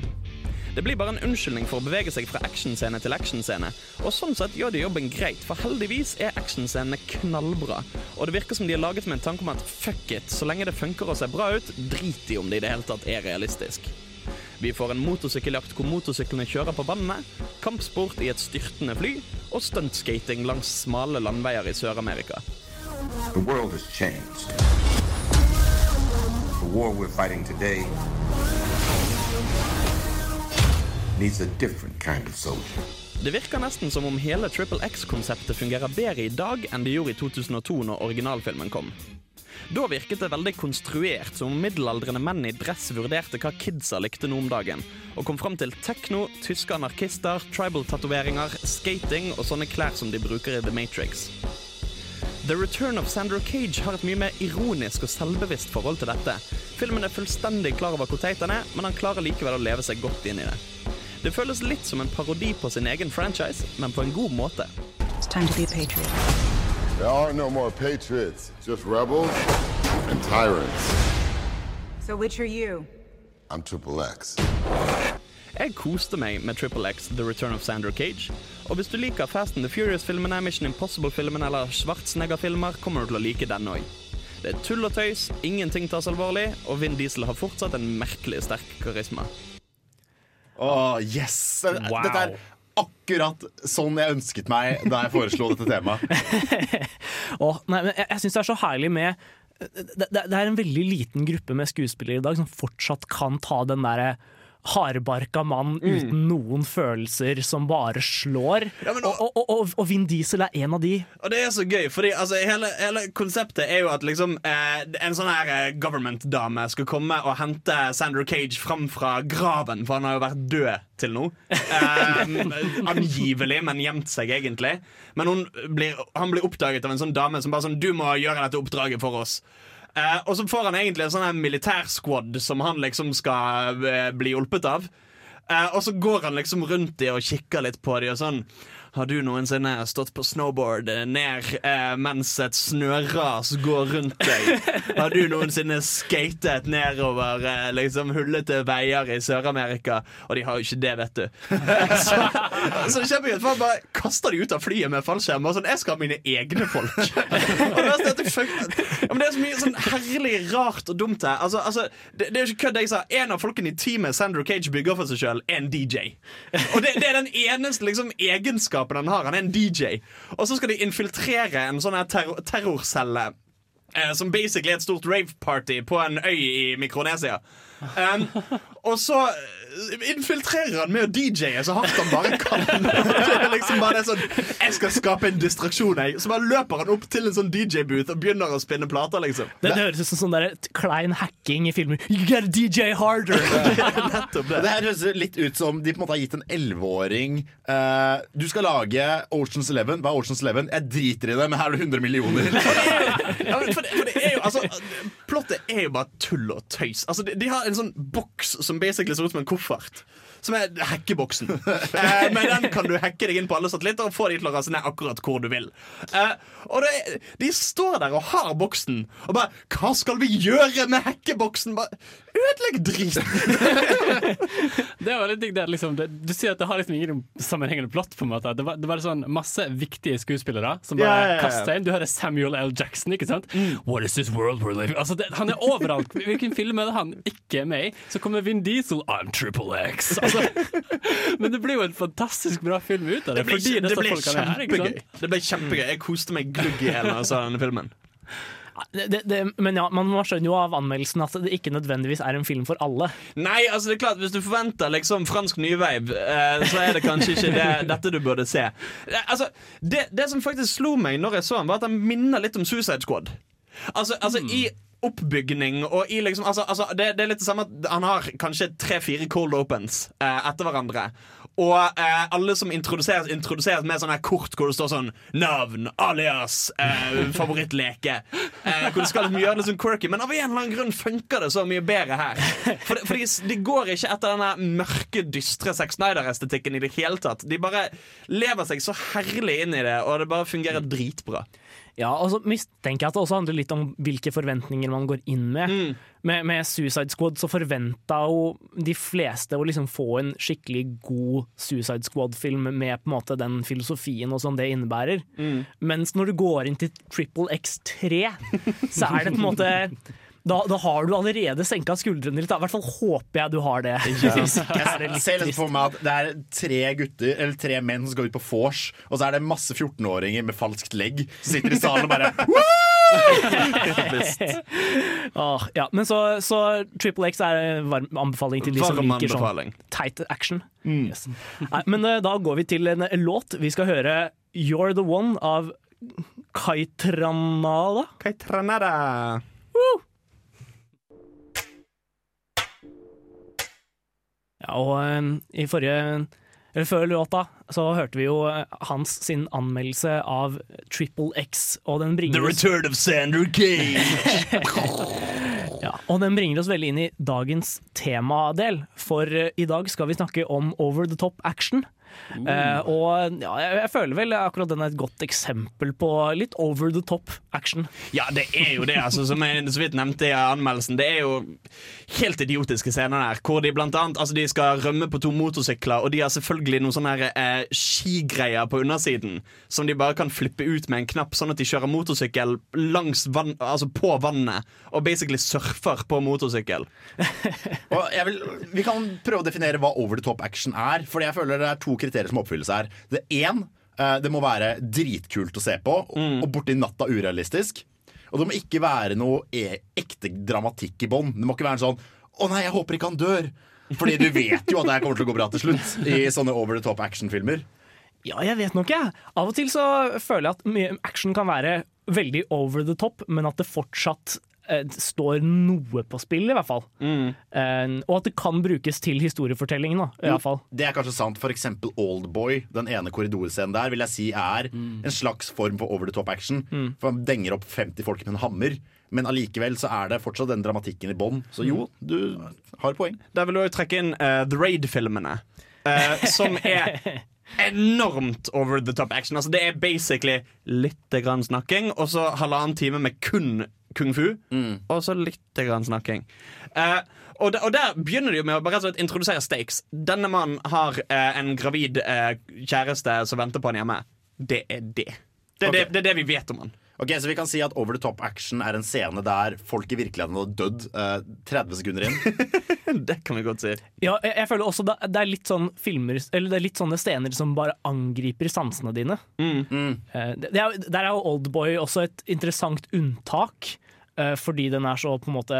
Det blir bare en unnskyldning for å bevege seg fra actionscene til actionscene. Og sånn sett gjør de jobben greit, for heldigvis er actionscenene knallbra. Og det virker som de er laget med en tanke om at fuck it, så lenge det funker og ser bra ut, drit de om det i det hele tatt er realistisk. Vi får en motorsykkeljakt hvor motorsyklene kjører på vannet, kampsport i et styrtende fly og stuntskating langs smale landveier i Sør-Amerika. The world has changed. The war we're fighting today needs a different kind of soldier. Det virker nesten som om hele Triple X-konseptet fungerer bedre i dag enn det gjorde i 2002 når originalfilmen kom. Da virket det veldig konstruert, som om middelaldrende menn i dress vurderte hva kidsa likte nå om dagen, og kom fram til tekno, tyske anarkister, tribal-tatoveringer, skating og sånne klær som de bruker i The Matrix. The Return of Sandra Cage har et mye mer ironisk og selvbevisst forhold til dette. Filmen er fullstendig klar over hvor teit han er, men han klarer likevel å leve seg godt inn i det. Det føles litt som en parodi på sin egen franchise, men på en god måte. It's time to be a patriot. There are no more patriots, just rebels and tyrants. So which are you? I'm Triple X. Jeg koste meg med Triple X The Return of Sandra Cage. Og hvis du liker Fast and the Furious-filmene, Mission Impossible-filmene eller Schwarzenegger-filmer, kommer du til å like den òg. Det er tull og tøys, ingenting tas alvorlig, og Vin Diesel har fortsatt en merkelig sterk karisma. Åh, yes! Dette er akkurat sånn jeg ønsket meg da jeg foreslo dette temaet. *laughs* oh, nei, men jeg, jeg syns det er så herlig med det, det, det er en veldig liten gruppe med skuespillere i dag som fortsatt kan ta den derre hardbarka mann uten noen følelser som bare slår. Ja, nå, og, og, og, og Vin Diesel er en av de. Og det er så gøy, fordi altså, hele, hele konseptet er jo at liksom eh, en sånn her eh, government-dame skal komme og hente Sandra Cage fram fra graven, for han har jo vært død til nå. Eh, *laughs* angivelig, men gjemt seg egentlig. Men blir, han blir oppdaget av en sånn dame som bare sånn Du må gjøre dette oppdraget for oss. Eh, og så får han egentlig en sånn militærsquad som han liksom skal eh, bli hjulpet av. Eh, og så går han liksom rundt de og kikker litt på de og sånn Har du noensinne stått på snowboard eh, ned eh, mens et snøras går rundt deg? *laughs* Har du noensinne skatet nedover eh, liksom hullete veier i Sør-Amerika? Og de har jo ikke det, vet du. *laughs* så, så. For han bare kaster de ut av flyet med fallskjerm. Og sånn, jeg skal ha mine egne folk. *laughs* og det, er det, ja, men det er så mye sånn herlig rart og dumt her. Altså, altså, det, det er jo ikke kødd. jeg sa En av folkene i teamet Sandra Cage bygger for seg sjøl, er en DJ. Og det, det er den eneste liksom, egenskapen han har. Han er en DJ. Og så skal de infiltrere en sånn terrorcelle. terror som basically er et stort rave-party på en øy i Mikronesia. Um, og så eh, infiltrerer han med å DJ-e så hardt han bare kan. *laughs* Det er liksom bare sånn Jeg skal skape en distraksjon, jeg. Så bare løper han opp til en sånn DJ-booth og begynner å spinne plater, liksom. Det, det høres ut som sånn der klein hacking i filmer. You gotta DJ harder! *laughs* Nettopp det. Det her høres litt ut som de på en måte har gitt en elleveåring uh, Du skal lage Oceans Eleven. Hva er Oceans Eleven? Jeg driter i det, men her er det 100 millioner. *laughs* Ja, for, for det er jo, altså Plottet er jo bare tull og tøys. Altså, de, de har en sånn boks som basically ser ut som en koffert. Som er hackeboksen. Eh, med den kan du hacke deg inn på alle satellitter og få de til å rase ned akkurat hvor du vil. Eh, og det, de står der og har boksen og bare Hva skal vi gjøre med hackeboksen? Bare Ødelegg driten! *laughs* Det er veldig litt digg det, liksom, det, Du sier at det har liksom ingen sammenhengende plott. på en måte Det var, det var sånn masse viktige skuespillere som bare yeah, yeah, yeah. kaster inn. Du hører Samuel L. Jackson. ikke sant? What is this world we're living Altså det, Han er overalt. Hvilken film er det han ikke er med i? Så kommer Vin Diesel. I'm Triple X. Altså, men det blir jo en fantastisk bra film ut av det. Det ble, fordi det ble er her, kjempegøy. Det ble kjempegøy Jeg koste meg glugg i hele altså, denne filmen. Det, det, men ja, man skjønner jo av anmeldelsen at det ikke nødvendigvis er en film for alle. Nei, altså det er klart Hvis du forventer liksom fransk nyveiv, eh, så er det kanskje ikke det, dette du burde se. Eh, altså, det, det som faktisk slo meg når jeg så den, var at den minner litt om Suicide Squad. Altså, altså i oppbygning og i liksom altså, altså, det, det er litt det samme at Han har kanskje tre-fire cold opens eh, etter hverandre. Og eh, alle som introduseres, introduseres med sånn her kort hvor det står sånn Navn, alias, eh, favorittleke. Eh, hvor det skal liksom gjøre det sånn quirky Men av en eller annen grunn funker det så mye bedre her. For, for de, de går ikke etter denne mørke, dystre Sex Snyder-estetikken i det hele tatt. De bare lever seg så herlig inn i det, og det bare fungerer dritbra. Ja, og så mistenker jeg at det også handler litt om hvilke forventninger man går inn med. Mm. Med, med Suicide Squad så forventa jo de fleste å liksom få en skikkelig god Suicide Squad-film med på en måte den filosofien og sånn det innebærer. Mm. Mens når du går inn til Triple X3, så er det på en måte da, da har du allerede senka skuldrene litt. da. I hvert fall håper jeg du har det. *laughs* Hvis ikke er det Jeg ser litt for meg at det er tre gutter Eller tre menn som skal ut på vors, og så er det masse 14-åringer med falskt legg som sitter i salen og bare *laughs* ah, *laughs* ja. Men så, så Triple X er en varm anbefaling til de som liker sånn teit action. Yes. Nei, men eh, da går vi til en låt. Vi skal høre You're The One av Kaitranada. Kaitranada. Ja, og eh, i forrige eller Før låta så hørte vi jo eh, Hans sin anmeldelse av Triple X, og den bringer oss of Sander Cage. *laughs* Ja, og den bringer oss veldig inn i dagens temadel, for eh, i dag skal vi snakke om over the top action. Eh, og ja, jeg, jeg føler vel akkurat den er et godt eksempel på litt over the top action. Ja, det er jo det, altså, som jeg så vidt nevnte i anmeldelsen. Det er jo helt idiotiske scener der, hvor de blant annet altså, de skal rømme på to motorsykler, og de har selvfølgelig noen sånne her, eh, skigreier på undersiden som de bare kan flippe ut med en knapp, sånn at de kjører motorsykkel langs vann, altså på vannet, og basically surfer på motorsykkel. Og jeg vil, Vi kan prøve å definere hva over the top action er. Fordi jeg føler det er to kriterier som oppfylles her. Det én, eh, det må være dritkult å se på, og, og borti natta urealistisk. Og det må ikke være noe e ekte dramatikk i bånn. Det må ikke være en sånn 'Å nei, jeg håper ikke han dør'. Fordi du vet jo at det her kommer til å gå bra til slutt i sånne over the top action-filmer. Ja, jeg vet nok, jeg. Av og til så føler jeg at mye action kan være veldig over the top, men at det fortsatt står noe på spill, i hvert fall. Eh, og at det kan brukes til historiefortellingen, da, i hvert fall. Det er kanskje sant. For eksempel Oldboy, den ene korridorscenen der, vil jeg si er en slags form for over the top action. For han denger opp 50 folk med en hammer. Men allikevel så er det fortsatt den dramatikken i bånn. Så jo, du har poeng. Der vil du også trekke inn uh, The Raid-filmene, uh, som er *laughs* enormt over the top action. Altså Det er basically litt grann snakking, og så halvannen time med kun kung fu, og så litt grann snakking. Uh, og, der, og der begynner de med å bare slett introdusere stakes. Denne mannen har uh, en gravid uh, kjæreste som venter på han hjemme. Det er det. Det er, det, det, er det vi vet om han. Ok, Så vi kan si at Over the Top Action er en scene der folk i virkeligheten hadde dødd eh, 30 sekunder inn. *laughs* Det kan vi godt si. Ja, jeg, jeg føler også det, det er litt sånn filmer Eller det er litt sånne scener som bare angriper sansene dine. Eh, det, det er, der er jo Oldboy også et interessant unntak. eh, fordi den er så på en måte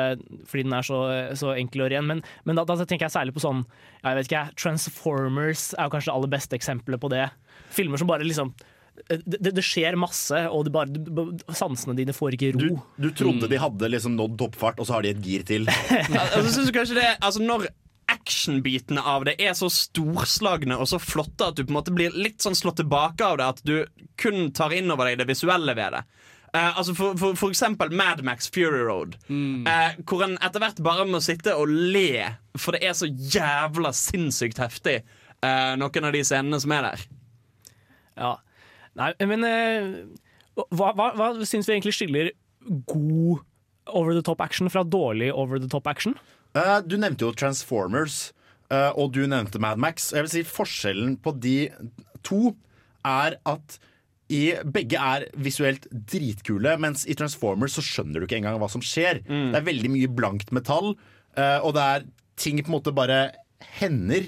Fordi den er så, så enkel og ren. Men, men da, da tenker jeg særlig på sånn jeg vet ikke, Transformers er jo kanskje det aller beste eksempelet på det. Filmer som bare liksom det, det, det skjer masse, og det bare, sansene dine får ikke ro. Du, du trodde de hadde liksom nådd toppfart, og så har de et gir til. *laughs* Altså, synes du kanskje det Altså Når actionbitene av det er så storslagne og så flotte at du på en måte blir litt sånn slått tilbake av det, at du kun tar inn over deg det visuelle ved det. Uh, altså for, for, for eksempel Mad Max Fury Road, eh, hvor en etter hvert bare må sitte og le, for det er så jævla sinnssykt heftig, uh, noen av de scenene som er der. Ja. Nei, men eh, hva, hva, hva syns vi egentlig skiller god over the top action fra dårlig over the top action? Uh, du nevnte jo Transformers, uh, og du nevnte Mad Max. Jeg vil si Forskjellen på de to er at i, begge er visuelt dritkule, mens i Transformers så skjønner du ikke engang hva som skjer. Det er veldig mye blankt metall, uh, og det er ting på en måte bare hender.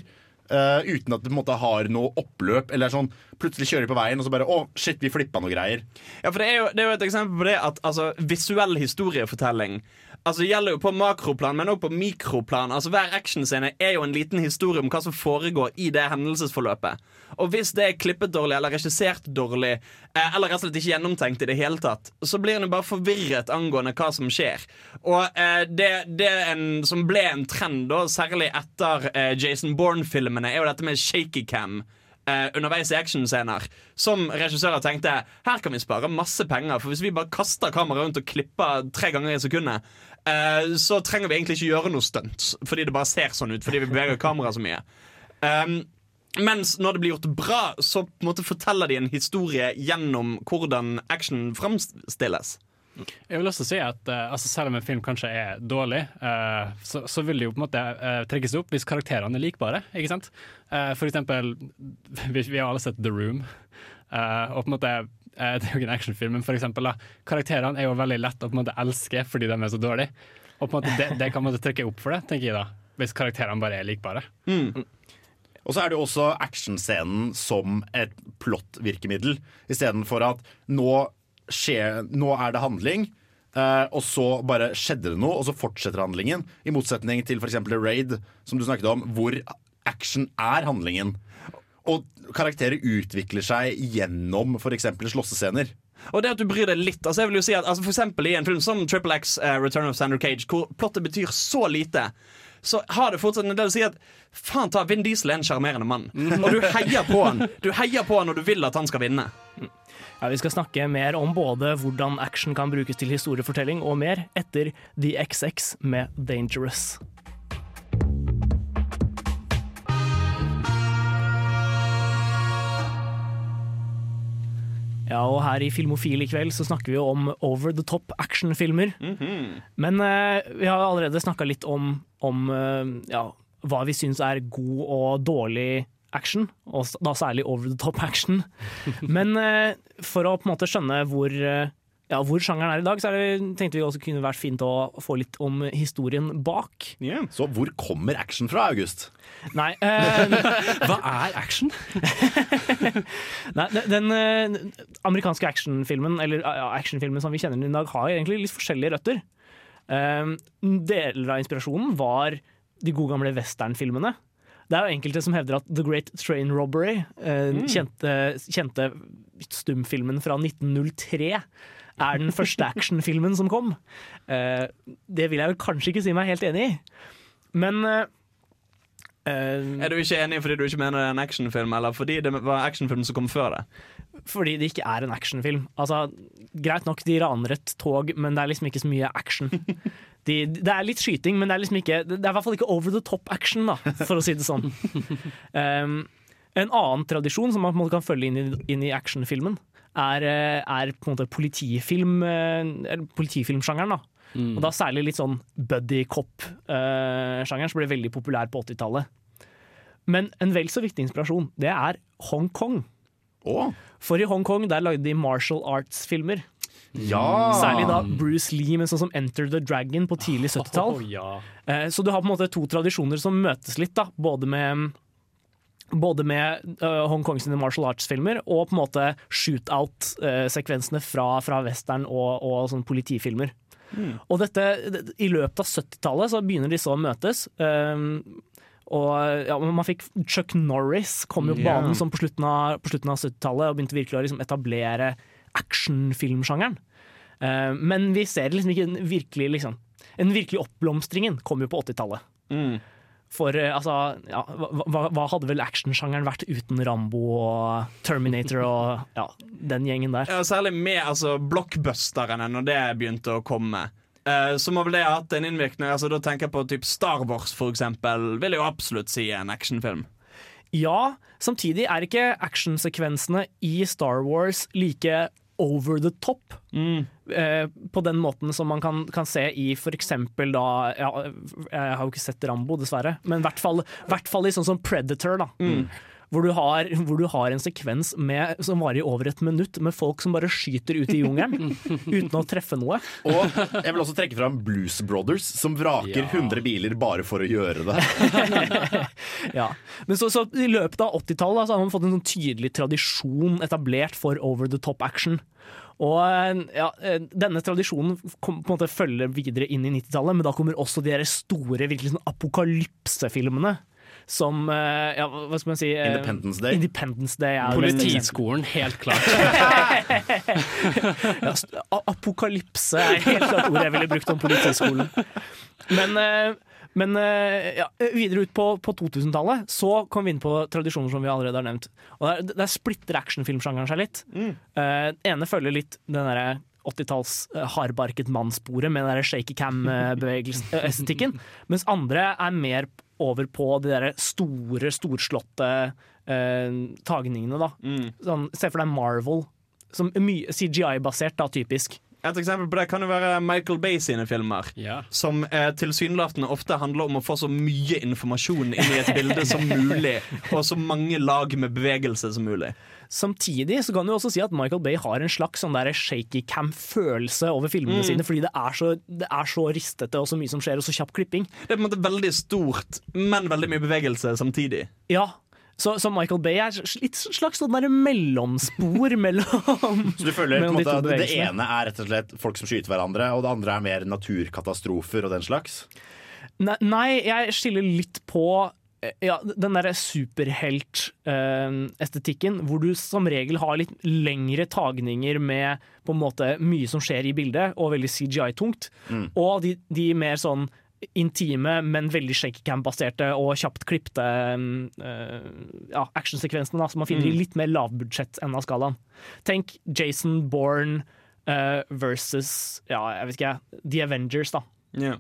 Eh, uten at det måte har noe oppløp. Eller sånn, Plutselig kjører de på veien, og så bare Å, shit, vi flippa noe greier. Ja, for det er, jo, det er jo et eksempel på det at altså, visuell historiefortelling Altså gjelder jo på makroplan, men også på mikroplan. Altså Hver actionscene er jo en liten historie om hva som foregår i det hendelsesforløpet. Og hvis det er klippet dårlig eller regissert dårlig, eh, eller rett og slett ikke gjennomtenkt i det hele tatt, så blir en bare forvirret angående hva som skjer. Og eh, det, det en, som ble en trend, da, særlig etter eh, Jason Bourne-filmene, er jo dette med shaky cam. eh, underveis i actionscener. Som regissører tenkte her kan vi spare masse penger, for hvis vi bare kaster kameraet rundt og klipper tre ganger i sekundet, eh, så trenger vi egentlig ikke gjøre noe stunt, fordi det bare ser sånn ut, fordi vi beveger kameraet så mye. Um, mens når det blir gjort bra, så på en måte forteller de en historie gjennom hvordan action framstilles. Jeg vil også si at uh, altså Selv om en film kanskje er dårlig, uh, så, så vil det jo på en måte uh, trekkes opp hvis karakterene er likbare. ikke sant? For eksempel, *laughs* vi, vi har alle sett The Room. og på en måte eh, Det er jo ikke en actionfilm, men for eksempel, da, karakterene er jo veldig lett å på en måte elske fordi de er så dårlige. Og på en måte det, det kan man trekke opp for det, tenker jeg da. Hvis karakterene bare er likbare. Og så er det jo også actionscenen som et plot-virkemiddel, istedenfor at nå, skjer, nå er det handling. eh, og så bare skjedde det noe, og så fortsetter handlingen. I motsetning til f.eks. Raid, som du snakket om, hvor action er handlingen. Og karakterer utvikler seg gjennom f.eks. slåssescener. Og det at du bryr deg litt altså jeg vil jo si at altså For eksempel i en film som Triple X uh, Return of Sandra Cage, hvor plottet betyr så lite, så har det fortsatt en del å si at faen ta, Vin Diesel er en sjarmerende mann. *laughs* Og du heier på han Du heier på han og du vil at han skal vinne. Ja, Vi skal snakke mer om både hvordan action kan brukes til historiefortelling og mer etter The XX med Dangerous. Ja, og her i Filmofil i kveld så snakker vi jo om over the top actionfilmer. Men eh, vi har allerede snakka litt om, om eh, ja, hva vi syns er god og dårlig action, og da særlig over the top action. *laughs* Men eh, for å på en måte skjønne hvor, eh, ja, hvor sjangeren er i dag, så er det, tenkte vi også kunne vært fint å få litt om historien bak. Så hvor kommer action fra, August? Nei, eh, *laughs* Hva er action? *laughs* Nei, den, den eh, amerikanske actionfilmen Eller ja, actionfilmen som vi kjenner den i dag, har egentlig litt forskjellige røtter. Um, deler av inspirasjonen var de gode gamle westernfilmene. Det er jo enkelte som hevder at The Great Train Robbery, eh, kjente, kjente stumfilmen fra 1903, er den første actionfilmen som kom. Eh, det vil jeg vel kanskje ikke si meg helt enig i, men eh, eh, Er du ikke enig fordi du ikke mener det er en actionfilm, eller fordi det var actionfilm som kom før det? Fordi det ikke er en actionfilm. Altså, greit nok, de raner et tog, men det er liksom ikke så mye action. De, det er litt skyting, men det er liksom ikke Det er i hvert fall ikke over the top action, da, for å si det sånn. Um, *laughs* en annen tradisjon som man på en måte kan følge inn i, inn i actionfilmen, er, eh, er på en måte politifilm, eh, politifilmsjangeren. da. Og da særlig litt sånn buddy cop-sjangeren, som ble veldig populær på 80-tallet. Men en vel så viktig inspirasjon, det er Hongkong. Oh. For i Hongkong der lagde de martial arts-filmer. ja! Særlig da Bruce Lee med sånn som Enter the Dragon på tidlig *laughs* 70-tall. Oh, ja. Eh, Så du har på en måte to tradisjoner som møtes litt, da. Både med, både med uh, Hongkong sine martial arts-filmer og på en måte shootout-sekvensene fra, fra western og, og sånn politifilmer. Og dette, I løpet av 70-tallet så begynner disse å møtes. Um, og ja, man fikk Chuck Norris kom jo på banen som på slutten av, på slutten av 70-tallet og begynte virkelig å liksom etablere actionfilmsjangeren. Uh, men vi ser liksom ikke en virkelig liksom, En virkelig oppblomstringen kom jo på 80-tallet. For eh, altså, ja, hva, hva, hadde vel actionsjangeren vært uten Rambo og Terminator og ja, den gjengen der? Ja, særlig med altså, blockbusterne, når det begynte å komme. Uh, så må vel det ha hatt en innvirkning. Altså, da tenker jeg på typ Star Wars, for eksempel. Vil jeg jo absolutt si en actionfilm. Ja, samtidig er ikke actionsekvensene i Star Wars like over the top. Eh, på den måten som man kan, kan se i eksempel da ja, Jeg har jo ikke sett Rambo, dessverre, men i hvert fall, i sånn som Predator. da Hvor du, har, hvor du har en sekvens med, som varer i over et minutt, med folk som bare skyter ut i jungelen *laughs* uten å treffe noe. Og jeg vil også trekke fram Blues Brothers, som vraker Ja. 100 biler bare for å gjøre det. *laughs* Ja. Men så, så i løpet av 80-tallet så har man fått en sånn tydelig tradisjon etablert for over the top action. Og eh, ja, eh, Denne tradisjonen kom, på en måte følger videre inn i 90-tallet, men da kommer også de store virkelig sånn apokalypsefilmene. Som eh, ja, hva skal man si eh, Independence Day. Independence Day er. Politiskolen, helt klart. *laughs* Ja, apokalypse er helt klart ordet jeg ville brukt om politiskolen. Men, eh, Men ja, videre ut på, på 2000-tallet så kom vi inn på tradisjoner som vi allerede har nevnt. Og Der, der splitter actionfilmsjangeren seg litt. Eh, ene følger litt den derre 80-talls eh, hardbarket mannssporet med den shaky cam-estetikken. *laughs* mens andre er mer over på de der store, storslåtte eh, tagningene, da. Sånn, se for deg Marvel. Som er mye CGI-basert, da, typisk. Et eksempel på det kan jo være Michael Bay sine filmer. Ja. Som eh, tilsynelatende ofte handler om å få så mye informasjon inn i et bilde som *laughs* mulig, og så mange lag med bevegelse som mulig. Samtidig så kan du også si at Michael Bay har en slags sånn shaky cam-følelse over filmene Mm. sine, fordi det er, så, det er så ristete og så mye som skjer, og så kjapp klipping. Det er på en måte veldig stort, men veldig mye bevegelse samtidig. Ja, så, så Michael Bay er litt slags sånn mellomspor *laughs* mellom Så du føler på en måte at Det ene er rett og slett folk som skyter hverandre, og det andre er mer naturkatastrofer og den slags? Nei, nei, jeg skiller litt på ja, den derre superhelt-estetikken, hvor du som regel har litt lengre tagninger med på en måte mye som skjer i bildet, og veldig CGI-tungt. Og de, de mer sånn intime, men veldig shakycam-baserte og kjapt klipte uh, ja, actionsekvensene som man finner i litt mer lavbudsjett enn av skalaen. Tenk Jason Bourne uh, versus ja, jeg vet ikke, The Avengers, da. Ja.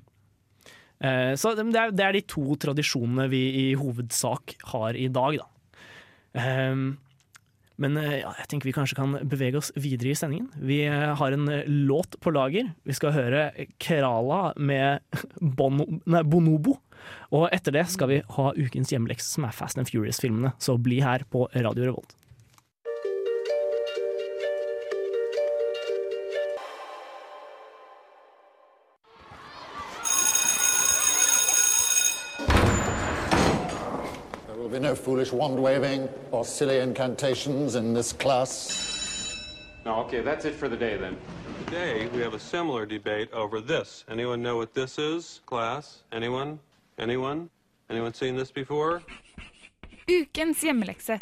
Eh, Så det er, det er de to tradisjonene vi i hovedsak har i dag, da. Ehm, Men eh, ja, jeg tenker vi kanskje kan bevege oss videre i sendingen. Vi eh, har en låt på lager. Vi skal høre Kerala med *laughs* Bono, nei, Bonobo. Og etter det skal vi ha ukens hjemmelekse, som er Fast and Furious-filmene. Så bli her på Radio Revolt. There will be no foolish wand waving or silly incantations in this class. No, okay, that's it for the day then. Today, we have a similar debate over this. Anyone know what this is, class? Anyone? Anyone? Anyone seen this before? Ukens hjemmelekse.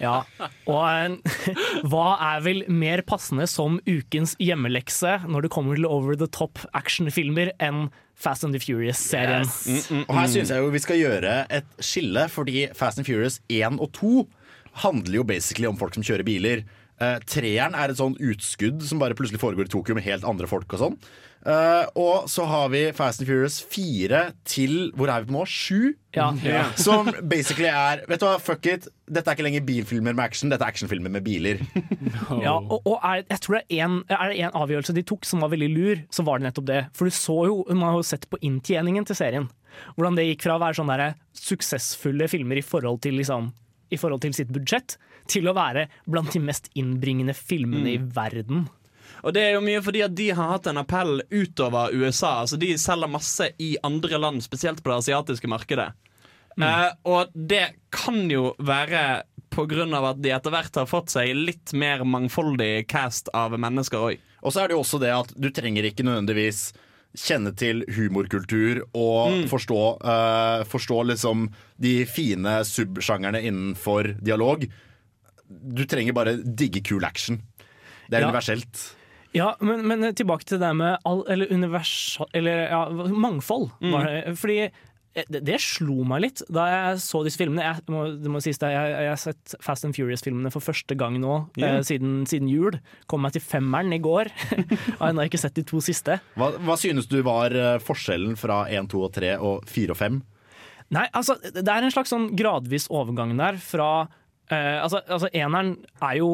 Ja, og en, *laughs* hva er vel mer passende som ukens hjemmelekse når det kommer til over the top actionfilmer enn Fast and the Furious-serien? Og her syns jeg jo vi skal gjøre et skille, fordi Fast and Furious 1 og 2 handler jo basically om folk som kjører biler. Uh, treeren er et sånn utskudd som bare plutselig foregår i Tokyo med helt andre folk og sånn. Eh, og så har vi Fast and Furious 4 til Hvor er vi på nå? 7? Ja. Ja. *laughs* Som basically er Vet du hva, fuck it. Dette er ikke lenger bilfilmer med action, dette er actionfilmer med biler. *laughs* Ja, og, og er, jeg tror det er en, er det en avgjørelse de tok som var veldig lur, så var det nettopp det. For du så jo, man har jo sett på inntjeningen til serien. Hvordan det gikk fra å være sånne der suksessfulle filmer i forhold til, liksom, i forhold til sitt budsjett, til å være blant de mest innbringende filmene i verden. Og det er jo mye fordi at de har hatt en appell utover USA. Altså De selger masse i andre land, spesielt på det asiatiske markedet. Eh, og det kan jo være av at de etter hvert har fått seg litt mer mangfoldig cast av mennesker òg. Og så er det jo også det at du trenger ikke nødvendigvis kjenne til humorkultur og Mm. forstå, uh, forstå liksom de fine subsjangerne innenfor dialog. Du trenger bare digge cool action. Det er Ja. universelt. Ja, men, men tilbake til det med all, eller universal, eller, ja, mangfold. Var det, fordi det, det slo meg litt da jeg så disse filmene. Jeg, må, det må sies det, jeg, jeg har sett Fast and Furious-filmene for første gang nå yeah. eh, siden, siden jul. Kom meg til femmeren i går. *laughs* og ennå ikke sett de to siste. Hva, hva synes du var eh, forskjellen fra 1, 2 og 3 og 4 og 5? Nei, altså, det er en slags sånn gradvis overgang der fra eh, altså, altså, eneren er jo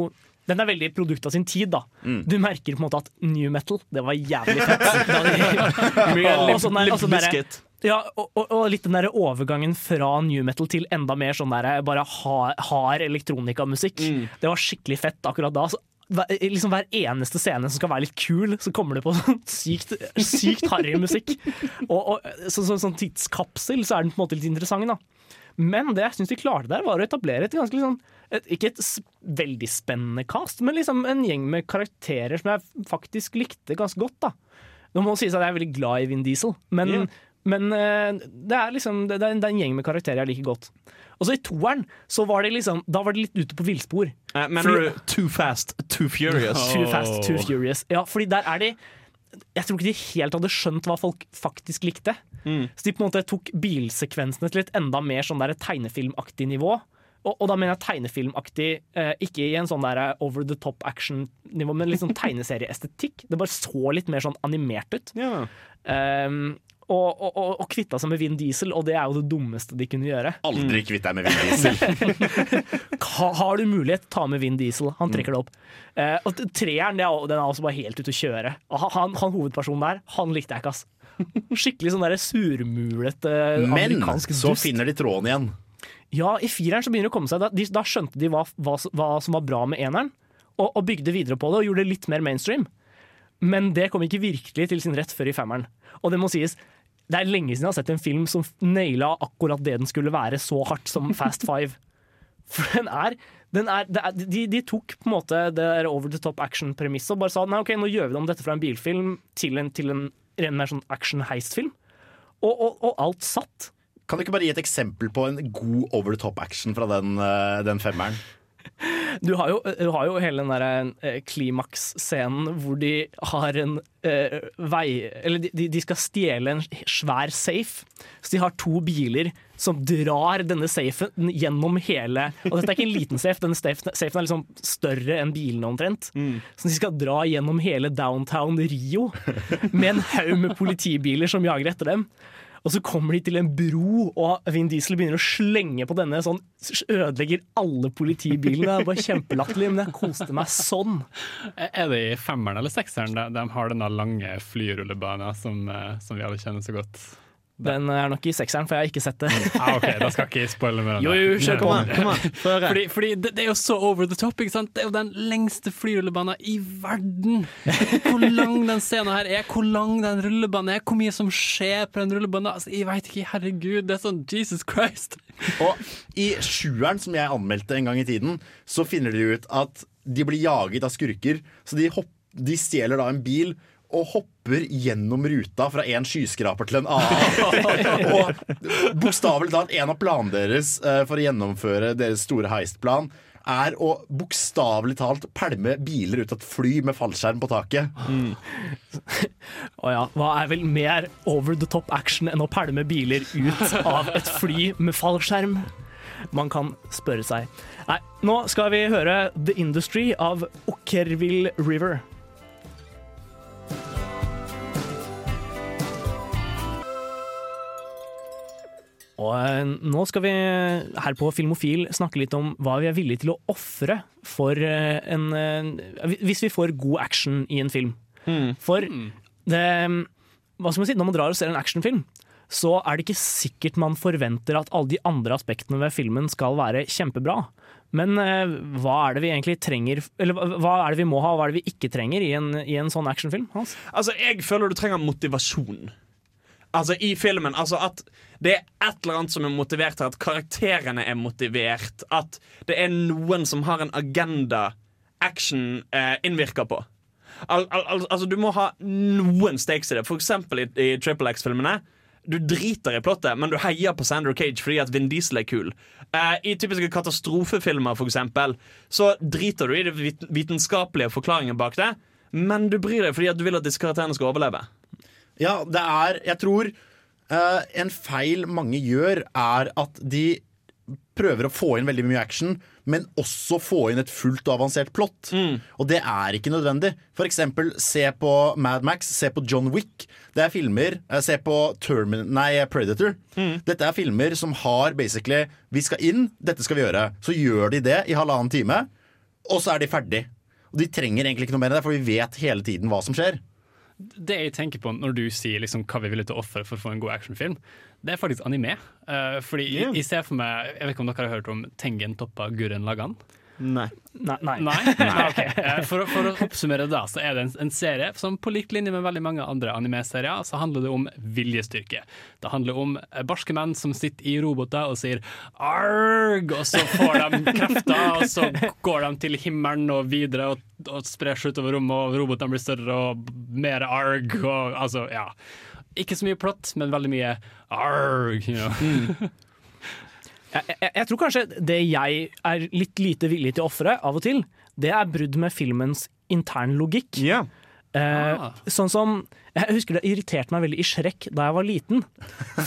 den er veldig produkt av sin tid, da. Du merker på en måte at new metal, det var jævlig fett. *laughs* Og sånn der-. Ja, og, og, og litt den der overgangen fra new metal til enda mer sånn der, bare hard, hard elektronikamusikk. Det var skikkelig fett akkurat da. Så, liksom hver eneste scene som skal være litt kul, så kommer det på sånn sykt, sykt harry musikk. *laughs* Og, og så, så, sånn tidskapsel, så er den på en måte litt interessant, da. Men det jeg syns de klarte der, var å etablere et ganske liksom, et, Ikke et veldig spennende cast, men liksom en gjeng med karakterer som jeg faktisk likte ganske godt. da Nå må det sies at jeg er veldig glad i Vin Diesel, men, yeah. men eh, det, er liksom, det, er en- det er en gjeng med karakterer jeg liker godt. Og så i toeren så var de liksom Da var de litt ute på villspor. Uh, Mener Fordi- du Too Fast, Too Furious? Too Fast, Too Furious. Ja, fordi der er de Jeg tror ikke de helt hadde skjønt hva folk faktisk likte. Så de på en måte tok bilsekvensene til et enda mer sånn der tegnefilmaktig nivå. Og, og da mener jeg tegnefilmaktig, eh, ikke i en sånn der over the top action-nivå, men litt sånn *laughs* tegneserieestetikk. Det bare så litt mer sånn animert ut. Um, og, og, og, kvitta seg med Vin Diesel, og det er jo det dummeste de kunne gjøre. Aldri kvitt deg med Vin Diesel. *laughs* Har du mulighet, ta med Vin Diesel. Han trekker det opp. Eh, og treeren er, den er også bare helt ute å kjøre. Han, han, hovedpersonen der, han likte jeg ikke, ass. Skikkelig sånn der dust. Men så finner de tråden igjen. Ja, i fireren så begynner det å komme seg. Da, de, da skjønte de hva, hva, hva som var bra med eneren, og, og bygde videre på det og gjorde det litt mer mainstream. Men det kom ikke virkelig til sin rett før i femmeren. Og det må sies, det er lenge siden jeg har sett en film som naila akkurat det den skulle være, så hardt som Fast *laughs* Five. For den er, den er, det er de, de tok på en måte det der over the top action-premisset og bare sa nei, ok, nå gjør vi det om dette fra en bilfilm til en, til en ren mer sånn action-heist-film. Og, og, og alt satt. Kan du ikke bare gi et eksempel på en god over the top action fra den, eh, den femmeren? Du har jo, du har jo hele den der eh, klimaks-scenen hvor de har en eh, vei Eller de, de skal stjele en svær safe. Så de har to biler som drar denne safen gjennom hele Og dette er ikke en liten safe, denne safen safen er liksom større enn bilene omtrent. Så de skal dra gjennom hele downtown Rio med en haug med politibiler som jager etter dem. Og så kommer de til en bro, og Vin Diesel begynner å slenge på denne. Sånn, ødelegger alle politibilene. Det var kjempelatterlig, men jeg koste meg sånn. Er det i femmeren eller sekseren de, de har denne lange flyrullebanen som, eh, som vi alle kjenner så godt? Den er nok i sekseren, for jeg har ikke sett det. *laughs* Ah, ok, Da skal ikke jeg spoile mer. Jo, jo, kjør på. Kom an. *laughs* Fordi, fordi det, det er jo så over the top. ikke sant? Det er jo den lengste flyrullebanen i verden. Hvor lang den scenen her er, hvor lang den rullebanen er, hvor mye som skjer på den rullebanen. Altså, jeg veit ikke, herregud. Det er sånn Jesus Christ. Og i sjueren, som jeg anmeldte en gang i tiden, så finner de ut at de blir jaget av skurker. Så de, hopp, de stjeler da en bil og hopper gjennom ruta fra en skyskraper til en annen. *laughs* og bokstavelig talt, en av planene deres eh, for å gjennomføre deres store heistplan er å bokstavelig talt pælme biler ut av et fly med fallskjerm på taket. *laughs* Å ja, hva er vel mer over the top action enn å pælme biler ut av et fly med fallskjerm? Man kan spørre seg. Nei, nå skal vi høre The Industry av Okkerville River. Nå skal vi her på Filmofil snakke litt om hva vi er villige til å ofre for eh, en eh, Hvis vi får god action i en film. For det Hva skal man si, når man drar og ser en actionfilm, så er det ikke sikkert man forventer at alle de andre aspektene ved filmen skal være kjempebra. Men eh, hva er det vi egentlig trenger Eller hva er det vi må ha, og hva er det vi ikke trenger i en, i en sånn actionfilm? Hans? Altså, jeg føler du trenger motivasjon. Altså, i filmen. Altså at det er et eller annet som er motivert her. At karakterene er motivert. At det er noen som har en agenda action eh, innvirker på. Al al al altså, du må ha noen stakes i det. For eksempel i, i Triple X-filmene. Du driter i plottet, men du heier på Sander Cage fordi at Vin Diesel er kul. Eh, I typiske katastrofefilmer for eksempel, så driter du i det vitenskapelige forklaringen bak det, men du bryr deg fordi at du vil at disse karakterene skal overleve. Ja, det er Jeg tror en feil mange gjør, er at de prøver å få inn veldig mye action, men også få inn et fullt og avansert plott. Og det er ikke nødvendig. For eksempel, se på Mad Max, se på John Wick. Det er filmer eh, Se på Termin nei, Predator. Dette er filmer som har basically Vi skal inn, dette skal vi gjøre. Så gjør de det i halvannen time, og så er de ferdig. Og de trenger egentlig ikke noe mer enn det, for vi vet hele tiden hva som skjer. Det jeg tenker på når du sier liksom hva vi er villige til å ofre for å få en god actionfilm, det er faktisk anime. Uh, fordi jeg, jeg ser for meg Jeg vet ikke om dere har hørt om Tengen toppa Gurren Lagann? Nei. Nei. nei. Nei? *laughs* Okay. *laughs* Eh, For, å- for å oppsummere da, så er det en, en serie som på lik linje med veldig mange andre anime-serier, så handler det om viljestyrke. Det handler om eh, barske menn som sitter i roboter og sier arg, og så får de krefter, og så går de til himmelen og videre og, og sprer seg utover rommet, og robotene blir større og mer arg, og altså, ja. Ikke så mye plott, men veldig mye arg, you know. *laughs* Jeg, jeg, jeg tror kanskje det jeg er litt lite villig til å ofre av og til, det er brudd med filmens internlogikk. Eh, Sånn som Jeg husker det irriterte meg veldig i Shrek da jeg var liten.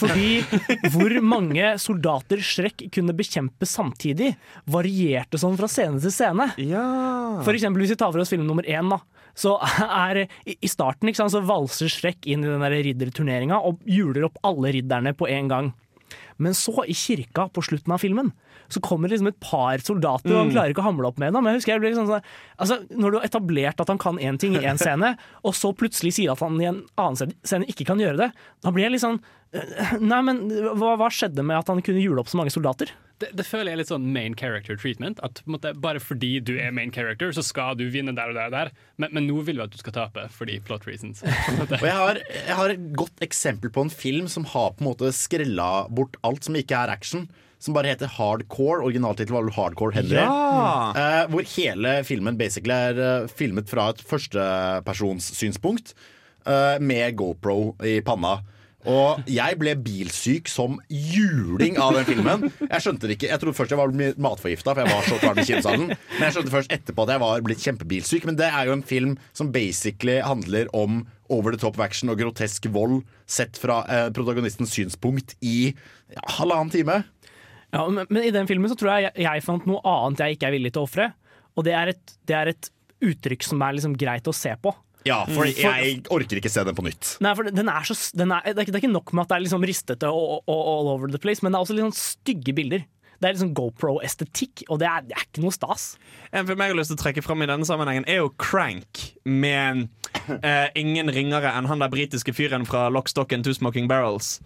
Fordi hvor mange soldater Shrek kunne bekjempe samtidig, varierte sånn fra scene til scene. For eksempel hvis vi tar for oss film nummer én, da. Så er i starten ikke sant, så valser Shrek inn i den der ridderturneringa og hjuler opp alle ridderne på en gang. Men så, i kirka på slutten av filmen, så kommer det liksom et par soldater, og han Mm. klarer ikke å hamle opp med dem. Jeg husker jeg ble sånn, sånn altså, Når du har etablert at han kan én ting i én *laughs* scene, og så plutselig sier at han i en annen scene ikke kan gjøre det, da blir jeg litt sånn Nei, men hva, hva skjedde med at han kunne jule opp så mange soldater? Det, det føler jeg er litt sånn main character treatment. At på en måte, Bare fordi du er main character, så skal du vinne der og der. og der Men, men nå vil vi at du skal tape, fordi plot reasons. *laughs* Og jeg har, jeg har et godt eksempel på en film som har på en måte skrella bort alt som ikke er action. Som bare heter Hardcore. Originaltittelen var Hardcore Henry. Ja! Eh, hvor hele filmen basically er eh, filmet fra et førstepersonssynspunkt eh, med GoPro i panna. Og jeg ble bilsyk som juling av den filmen. Jeg skjønte det ikke, jeg trodde først jeg var matforgifta, for jeg var så klar med kinosalen. Men jeg skjønte først etterpå at jeg var blitt kjempebilsyk. Men det er jo en film som basically handler om over the top action og grotesk vold sett fra eh, protagonistens synspunkt i ja, halvannen time. Ja, men, men i den filmen så tror jeg jeg, jeg fant noe annet jeg ikke er villig til å ofre. Og det er, et, det er et uttrykk som er liksom greit å se på. Ja, for Mm. jeg orker ikke se den på nytt. Nei, for den er så, den er, er det er ikke nok med at det er liksom ristete og, og, all over the place, men det er også litt sånn stygge bilder. Det er liksom GoPro-estetikk, og det er, det er ikke noe stas. En film jeg har lyst til å trekke fram i denne sammenhengen, er jo Crank. Med eh, ingen ringere enn han der britiske fyren fra Lockstock and Two Smoking Barrels.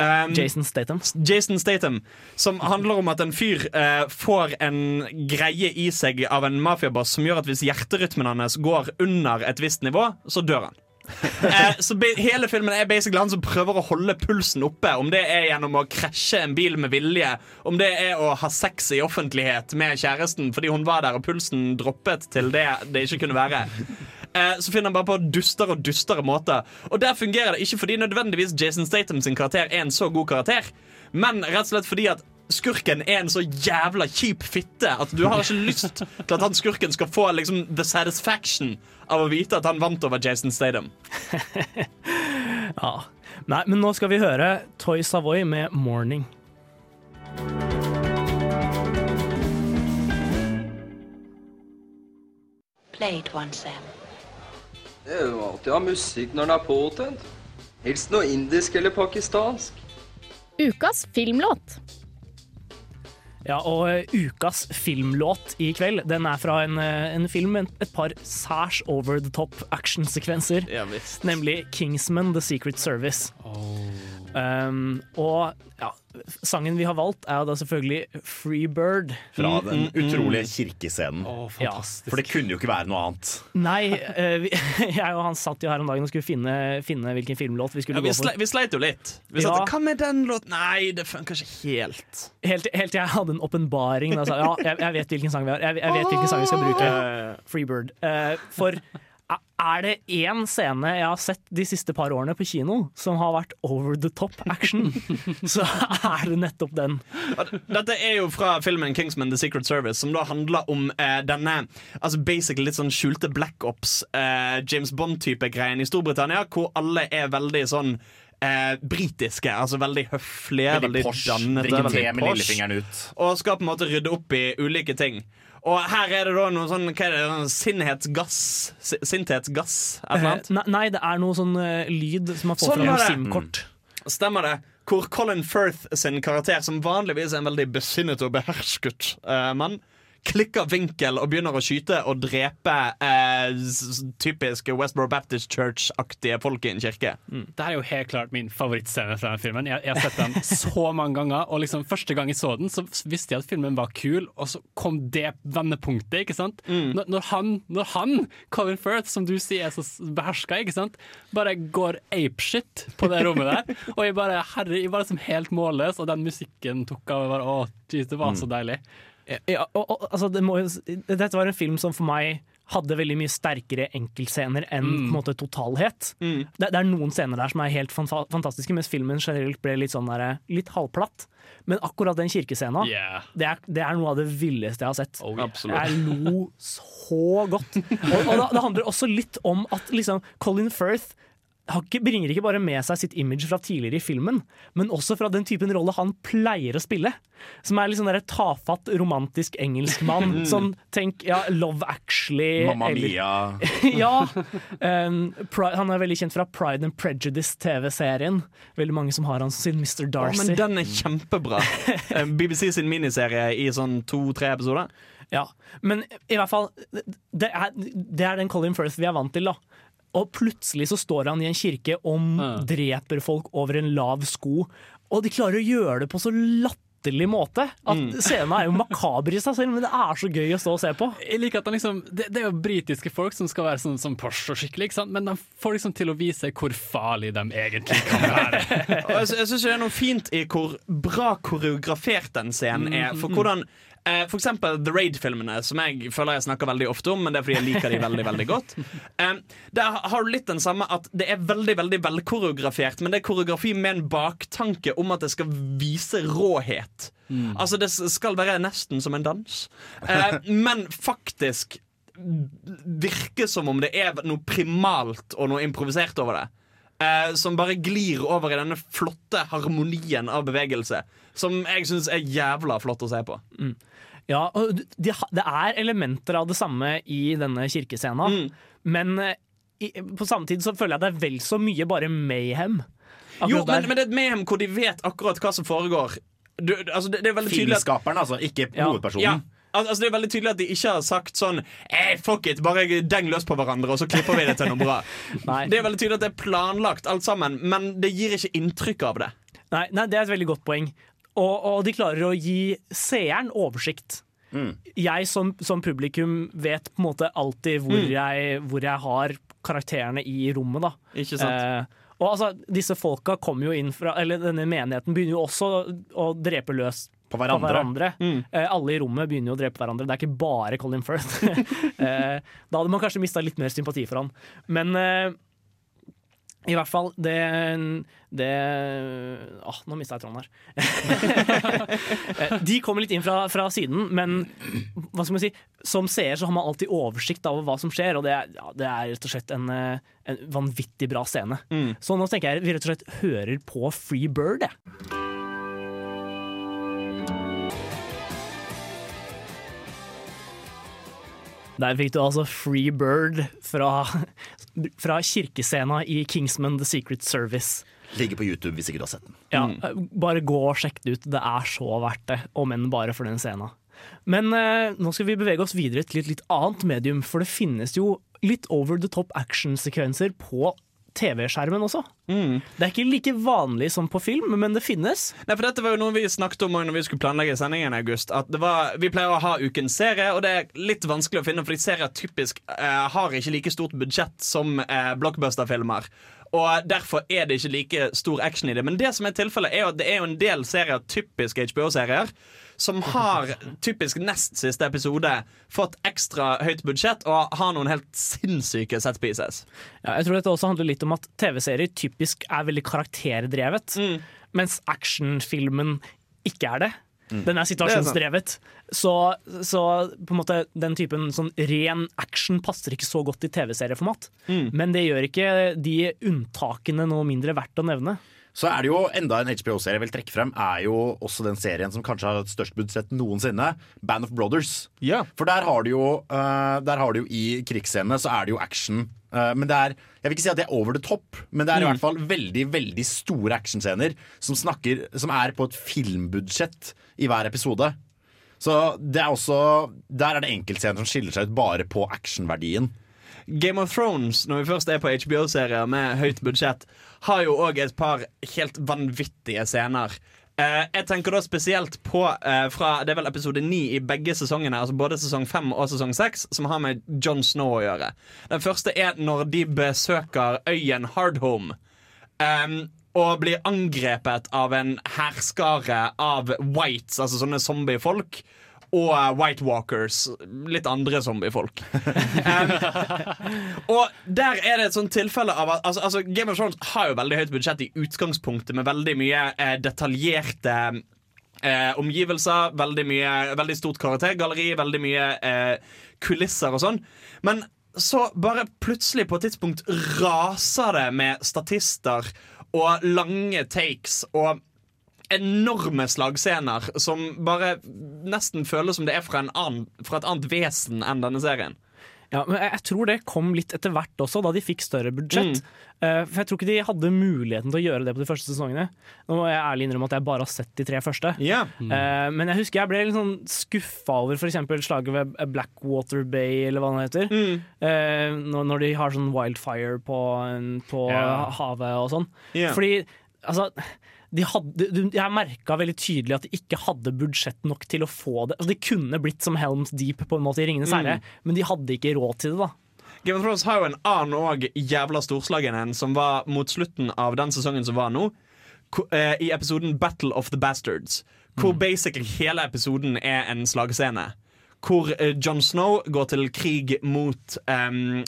Um, Jason Statham. Jason Statham Som handler om at en fyr uh, får en greie i seg av en mafiaboss som gjør at hvis hjerterytmen hans går under et visst nivå, så dør han. uh, *laughs* så hele filmen er basically han som prøver å holde pulsen oppe. Om det er gjennom å krasje en bil med vilje, om det er å ha sex i offentlighet med kjæresten fordi hun var der og pulsen droppet til det det ikke kunne være. Eh, så finner han bare på dustere og dustere måter. Og der fungerer det ikke fordi nødvendigvis Jason Statham sin karakter er en så god karakter, men rett og slett fordi at skurken er en så jævla kjip fitte at du har ikke lyst til at han skurken skal få liksom the satisfaction av å vite at han vant over Jason Statham. *laughs* Ja. Nei, men nå skal vi høre Toy Savoy med 'Morning'. Played one, once, Sam. Det er jo alltid ha musikk når den er påtent. Helst noe indisk eller pakistansk. Ukas filmlåt. Ja, og eh, ukas filmlåt i kveld, den er fra en, eh, en film med et par særs over the top actionsekvenser. nemlig Kingsman The Secret Service. Um, og ja, sangen vi har valgt, er da selvfølgelig Freebird. Fra Mm, den mm, mm. utrolige kirkescenen. Ja. For det kunne jo ikke være noe annet. Nei, uh, vi, *laughs* jeg og han satt jo her om dagen og skulle finne, finne hvilken filmlåt vi skulle Ja, vi, gå sle, for. vi sleit jo litt. Vi Ja. satt, Hva med den låten? Nei, det funker ikke helt. Helt, helt til jeg hadde en åpenbaring. Ja, jeg, jeg vet hvilken sang vi har. Jeg, jeg vet hvilken sang vi skal bruke. Freebird. Uh, for er det én scene jeg har sett de siste par årene på kino som har vært over the top action, *laughs* så er det nettopp den. Dette er jo fra filmen Kingsman The Secret Service, som da handler om eh, denne altså basically litt sånn skjulte Black Ops, eh, James Bond-type greien i Storbritannia, hvor alle er veldig sånn eh, britiske. Altså veldig høflige, Veldig veldig, posh, dannede. drikke te med lillefingeren ut. Og skal på en måte rydde opp i ulike ting. Og her er det da noe sånn hva er det, sinnhetsgass Sinthetsgass, et eller annet. Eh, nei, nei, det er noe sånn uh, lyd som man får Sånn fra en. SIM-kort. Stemmer det. Hvor Colin Firth sin karakter, som vanligvis er en veldig besinnet og behersket uh, mann, klikker vinkel og begynner å skyte og drepe eh, typisk Westboro Baptist Church-aktige folk i en kirke. Det er jo helt klart min favorittscene fra den filmen. Jeg, jeg har sett den så mange ganger. Og liksom Første gang jeg så den, så visste jeg at filmen var kul, og så kom det vendepunktet. ikke sant? Når, når, han, når han, Colin Firth, som du sier er så beherska, ikke sant? bare går apeshit på det rommet der. *laughs* Og jeg bare herre, jeg var liksom helt målløs, og den musikken tok av. bare, Å, jeez, det var så deilig. Ja, og, og, altså, det må, dette var en film som for meg hadde veldig mye sterkere enkeltscener enn Mm. en måte totalhet. Det, det er noen scener der som er helt fanta- fantastiske, mens filmen generelt ble litt sånn der, litt halvplatt. Men akkurat den kirkescena, Yeah. det, er, det er noe av det villeste jeg har sett. Oh, yeah. Jeg lo så godt. Og, og det, det handler også litt om at liksom, Colin Firth ikke, bringer ikke bare med seg sitt image fra tidligere i filmen, men også fra den typen rolle han pleier å spille. Som er liksom sånn der tafatt, romantisk engelskmann. *laughs* Sånn, tenk ja, Love Actually. Mamma eller- Mia. *laughs* ja. Um, Pride, han er veldig kjent fra Pride and Prejudice-TV-serien. Veldig mange som har han som sin Mr. Å, Darcy. men den er kjempebra. *laughs* Eh, BBC sin miniserie i sånn to-tre episoder. Ja, men i hvert fall Det er, det er den Colin Firth vi er vant til, da. Og plutselig så står han i en kirke og dreper folk over en lav sko. Og de klarer å gjøre det på så latterlig måte at Mm. scenen er jo makaber i seg selv, men det er så gøy å stå og se på. Jeg liker at han liksom, det, det er jo britiske folk som skal være sånn som Porsche og skikkelig, ikke sant? men de får liksom til å vise hvor farlig de egentlig kan være. *laughs* Og jeg, jeg synes det er noe fint i hvor bra koreografert den scenen er. For hvordan eh, For eksempel The Raid-filmene, som jeg føler jeg snakker veldig ofte om, men det er fordi jeg liker de veldig veldig godt. *laughs* Eh, der har du litt den samme at det er veldig veldig velkoreografert, men det er koreografi med en baktanke om at det skal vise råhet. Altså Det skal være nesten som en dans, eh, *laughs* men faktisk virke som om det er noe primalt og noe improvisert over det. Eh, som bare glir over i denne flotte harmonien av bevegelse. Som jeg syns er jævla flott å se på. Ja, og det, det er elementer av det samme i denne kirkescena, men eh, i, på samme tid så føler jeg det er vel så mye bare mayhem. Jo, men, men det er et mayhem hvor de vet akkurat hva som foregår. Du, altså, det, det er veldig tydelig Filmskaperen, altså, ikke Ja. hovedpersonen. Ja. Al- Altså, det er veldig tydelig at de ikke har sagt sånn eh, Fuck it, bare deng løs på hverandre, og så klipper vi det til noe bra. *laughs* Det er veldig tydelig at det er planlagt, alt sammen, men det gir ikke inntrykk av det. Nei, nei, det er et veldig godt poeng. Og, og de klarer å gi seeren oversikt. Jeg som, som publikum vet på en måte alltid hvor, Mm. jeg, hvor jeg har karakterene i rommet. Da. Ikke sant? Eh, og altså, disse folka kommer jo inn fra Eller denne menigheten begynner jo også å drepe løs På hverandre. Mm. Eh, alle i rommet begynner jo å drepe hverandre. Det er ikke bare Colin Firth. *laughs* eh, da hadde man kanskje mista litt mer sympati for han. Men eh, i hvert fall, det, det Åh, nå mista jeg tråden her. Eh, *laughs* De kommer litt inn fra, fra siden, men hva skal man si? som seer så har man alltid oversikt over hva som skjer, og det er, ja, det er rett og slett en, eh, en vanvittig bra scene. Så nå tenker jeg vi rett og slett hører på Free Bird. Jeg. Der fikk du altså Free Bird fra, fra kirkescena i Kingsman The Secret Service. Ligger på YouTube hvis ikke du har sett den. Ja, Bare gå og sjekk det ut. Det er så verdt det, om enn bare for den scena. Men eh, nå skal vi bevege oss videre til et litt annet medium, for det finnes jo litt over the top action-sekvenser på TV-skjermen også. Det er ikke like vanlig som på film, men det finnes. Nei, for Dette var jo noe vi snakket om når vi skulle planlegge sendingen i august. At det var, Vi pleier å ha ukens serie, og det er litt vanskelig å finne, fordi serier typisk eh, har ikke like stort budsjett som eh, blockbuster-filmer. Og Derfor er det ikke like stor action i det. Men det som er tilfellet er jo at det er jo en del serier, typisk HBO-serier, som har typisk nest siste episode fått ekstra høyt budsjett og har noen helt sinnssyke set pieces. Ja, jeg tror dette også handler litt om at TV-serier typisk er veldig karakterdrevet, mens actionfilmen ikke er det. Mm. Den er situasjonsdrevet. Så, så på en måte den typen sånn ren action passer ikke så godt i TV-serieformat. Men det gjør ikke de unntakene noe mindre verdt å nevne. Så er det jo enda en HBO-serie jeg vil trekke frem, er jo også den serien som kanskje har størst budsjett noensinne, Band of Brothers. For der har du jo, eh, der har du jo i krigsscenene så er det jo action. Eh, men det er, jeg vil ikke si at det er over the top, men det er i Mm. hvert fall veldig veldig store actionscener som, snakker, som er på et filmbudsjett i hver episode. Så det er også, Der er det enkeltscener som skiller seg ut bare på actionverdien. Game of Thrones, når vi først er på HBO-serier med høyt budsjett, har jo òg et par helt vanvittige scener. Eh, jeg tenker da spesielt på eh, fra Det er vel episode ni i begge sesongene, altså både sesong fem og sesong seks, som har med John Snow å gjøre. Den første er når de besøker øyen Hardhome. Um, og blir angrepet av en hærskare av whites, altså sånne zombiefolk. Og eh, White Walkers. Litt andre zombiefolk. *laughs* um, og der er det et sånt tilfelle av at altså, altså, Game of Thrones har jo veldig høyt budsjett i utgangspunktet, med veldig mye eh, detaljerte eh, omgivelser, veldig, mye, veldig stort karaktergalleri, veldig mye eh, kulisser og sånn. Men så bare plutselig på et tidspunkt raser det med statister og lange takes og enorme slagscener som bare nesten føles som det er fra, en annen, fra et annet vesen enn denne serien. Ja, men jeg, tror det kom litt etter hvert også, da de fikk større budsjett. Eh, for jeg tror ikke de hadde muligheten til å gjøre det på de første sesongene. Nå må jeg ærlig innrømme at jeg bare har sett de tre første. Ja. Eh, men jeg husker jeg ble litt sånn skuffa over f.eks. slaget ved Blackwater Bay, eller hva det heter. Eh, når, når de har sånn wildfire på, på yeah. havet og sånn. Yeah. Fordi altså de hadde, jeg merka veldig tydelig at de ikke hadde budsjett nok til å få det. Altså, de kunne blitt som Helms Deep på en måte i Ringenes herre, men de hadde ikke råd til det. da Game of Thrones har jo en annen og jævla storslagen en som var mot slutten av den sesongen som var nå. eh, I episoden Battle of the Bastards. Hvor basically hele episoden er en slagscene. Hvor eh, Jon Snow går til krig mot ehm,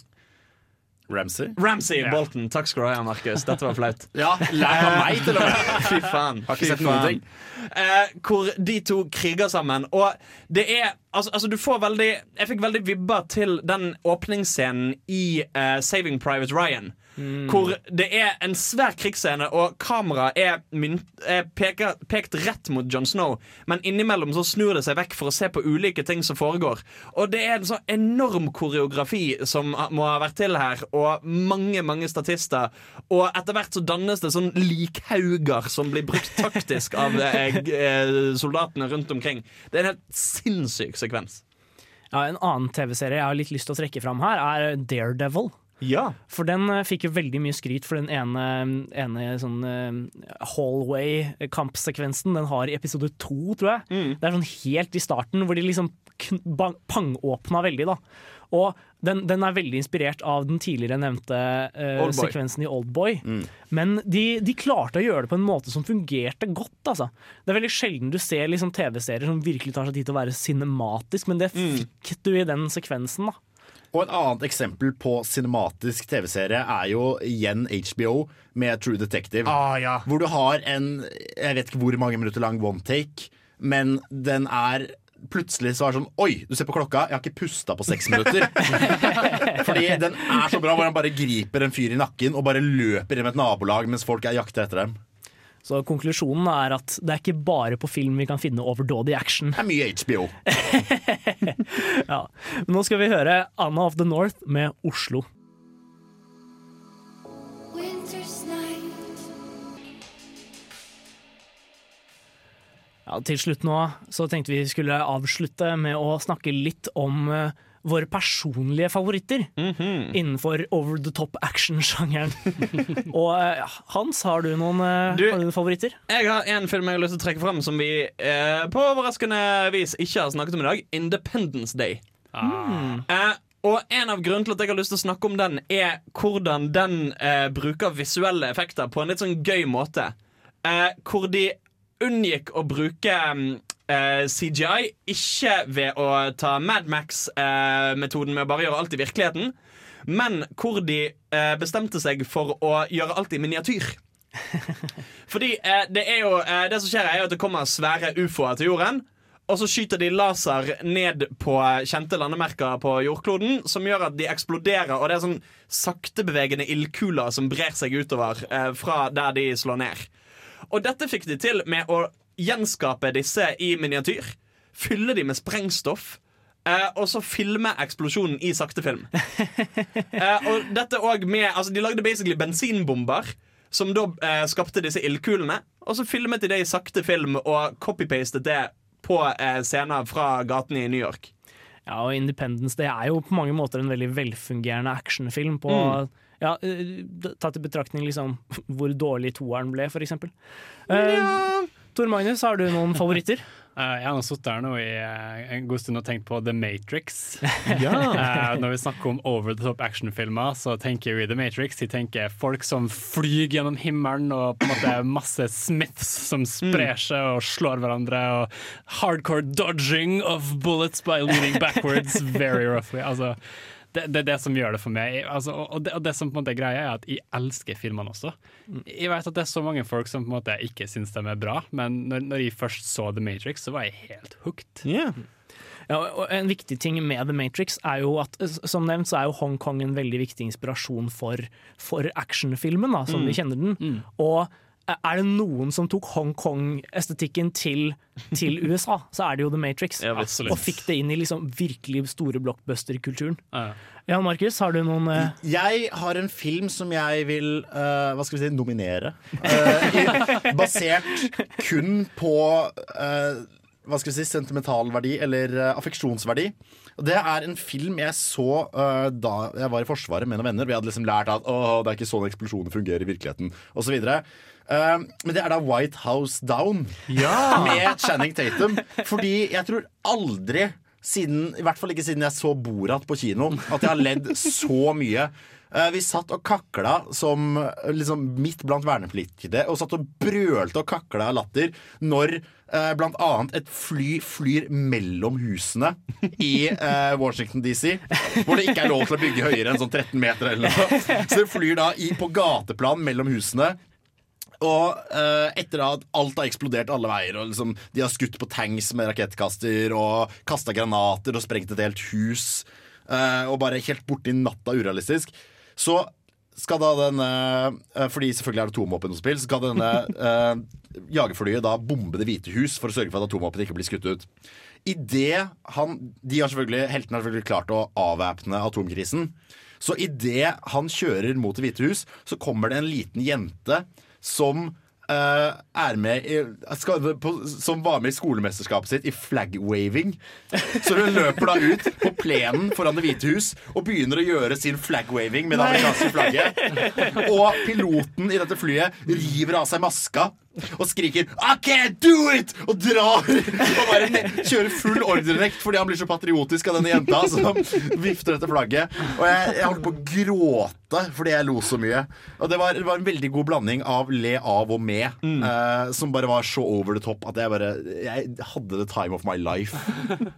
Ramsay? Ramsay Bolton. Takk skal du ha, Markus. Dette var flaut. Ja, lær av meg til og *laughs* med. Fy faen. Har ikke fy sett noen ting. Eh, hvor de to kriger sammen. Og det er Altså, altså du får veldig Jeg fikk veldig vibber til den åpningsscenen i uh, Saving Private Ryan. Hvor det er en svær krigsscene, og kameraet er, mynt, er peker, pekt rett mot Jon Snow. Men innimellom så snur det seg vekk for å se på ulike ting som foregår. Og det er en så enorm koreografi som må ha vært til her, og mange, mange statister. Og etter hvert så dannes det sånn likhauger som blir brukt taktisk av eh, eh, soldatene rundt omkring. Det er en helt sinnssyk sekvens. Ja, En annen TV-serie jeg har litt lyst til å trekke fram her, er Daredevil. Ja. For den eh, fikk jo veldig mye skryt for den ene, ene sånn eh, hallway-kampsekvensen den har i episode to, tror jeg. Det er sånn helt i starten hvor de liksom pangåpna veldig, da. Og den, den er veldig inspirert av den tidligere nevnte uh, sekvensen i Oldboy. Men de, de klarte å gjøre det på en måte som fungerte godt. Altså. Det er veldig sjelden du ser liksom, TV-serier som virkelig tar seg tid til å være cinematisk, men det fikk du i den sekvensen. da Og et annet eksempel på cinematisk TV-serie er jo igjen HBO med True Detective. Ah, ja. Hvor du har en jeg vet ikke hvor mange minutter lang one take, men den er Plutselig så er det sånn Oi, du ser på klokka, jeg har ikke pusta på seks minutter. *laughs* Fordi den er så bra hvor han bare griper en fyr i nakken og bare løper inn med et nabolag mens folk er jakter etter dem. Så konklusjonen er at det er ikke bare på film vi kan finne overdådig action. Det er mye HBO. *laughs* ja. Nå skal vi høre Anna of the North med Oslo. Ja, til slutt nå så tenkte vi skulle avslutte med å snakke litt om eh, våre personlige favoritter innenfor over the top action-sjangeren. *laughs* Og eh, Hans, har du noen, eh, Du- har du noen favoritter? Jeg har en film jeg har lyst til å trekke fram som vi eh, på overraskende vis ikke har snakket om i dag. Independence Day. Eh, og en av grunnene til at jeg har lyst til å snakke om den, er hvordan den bruker visuelle effekter på en litt sånn gøy måte. Eh, hvor de unngikk å bruke mm, eh, CGI, ikke ved å ta Mad Max-metoden med å bare gjøre alt i virkeligheten, men hvor de eh, bestemte seg for å gjøre alt i miniatyr. *laughs* Fordi eh, det er jo eh, Det som skjer er jo at det kommer svære ufoer til jorden. Og så skyter de laser ned på kjente landemerker på jordkloden, som gjør at de eksploderer. Og det er sånn saktebevegende ildkuler som brer seg utover eh, fra der de slår ned. Og dette fikk de til med å gjenskape disse i miniatyr. Fylle de med sprengstoff. Eh, og så filme eksplosjonen i saktefilm. *laughs* Eh, og dette også med, altså De lagde basically bensinbomber, som da eh, skapte disse ildkulene. Og så filmet de det i sakte film og copy-pastet det på eh, scener fra gatene i New York. Ja, og Independence det er jo på mange måter en veldig velfungerende actionfilm. På, ja, eh, Tatt i betraktning liksom *laughs* hvor dårlig toeren ble, for eksempel. Eh, Tor Magnus, har du noen favoritter? *laughs* Eh, jeg har sittet her nå i eh, en god stund og tenkt på The Matrix. *laughs* Ja. Eh, når vi snakker om over the top actionfilmer, så tenker vi The Matrix. Jeg tenker folk som flyr gjennom himmelen, og på en måte masse Smiths som sprer seg og slår hverandre, og hardcore dodging of bullets by leaning backwards very roughly. Altså, det, det er det som gjør det for meg. Altså, og, det, og det som på en måte er greia, er at jeg elsker filmene også. Jeg vet at det er så mange folk som på en måte ikke syns de er bra, men når, når jeg først så The Matrix, så var jeg helt hooked. Ja, og En viktig ting med The Matrix er jo at som nevnt så er jo Hongkong en veldig viktig inspirasjon for, for actionfilmen, da, som Mm. vi kjenner den. Og er det noen som tok Hongkong-estetikken til, til *laughs* USA, så er det jo The Matrix. Ja, og fikk det inn i liksom virkelig store blockbuster-kulturen. Jan Markus, har du noen uh... Jeg har en film som jeg vil uh, hva skal vi si, nominere. Uh, i, *laughs* basert kun på eh, hva skal vi si, sentimental verdi, eller affeksjonsverdi. Og Det er en film jeg så uh, da jeg var i Forsvaret med noen venner. Vi hadde liksom lært at Åh, det er ikke sånn eksplosjoner fungerer i virkeligheten, osv. Uh, men det er da White House Down med Channing Tatum. Fordi jeg tror aldri siden, I hvert fall ikke siden jeg så Borat på kino, at jeg har ledd så mye. Eh, vi satt og kakla som eh, liksom midt blant vernepliktige, og satt og brølte og kakla av latter når eh, blant annet et fly flyr mellom husene i eh, Washington DC, hvor det ikke er lov til å bygge høyere enn sånn 13 meter eller noe. Så det flyr da i, på gateplan mellom husene. Og uh, etter at alt har eksplodert alle veier, og liksom, de har skutt på tanks med rakettkaster og kasta granater og sprengt et helt hus, uh, og bare helt borti natta urealistisk, så skal da denne eh, Fordi selvfølgelig er det atomvåpen på spill, skal denne *laughs* eh, jagerflyet da bombe Det hvite hus for å sørge for at atomvåpen ikke blir skutt ut. I det han De har selvfølgelig, heltene har selvfølgelig klart å avvæpne atomkrisen. Så idet han kjører mot Det hvite hus, så kommer det en liten jente som Uh, er med i, skal, på, Som var med i skolemesterskapet sitt i flag-waving. Så hun løper da ut på plenen foran Det hvite hus og begynner å gjøre sin flag-waving med det amerikanske flagget. Og piloten i dette flyet river av seg maska og skriker I can't do it! Og drar og bare kjører full ordrenekt fordi han blir så patriotisk av denne jenta som vifter dette flagget. Og jeg, jeg holdt på å gråte fordi jeg lo så mye. Og det var, det var en veldig god blanding av le av og med, eh, som bare var så over the top at jeg bare Jeg hadde the time of my life.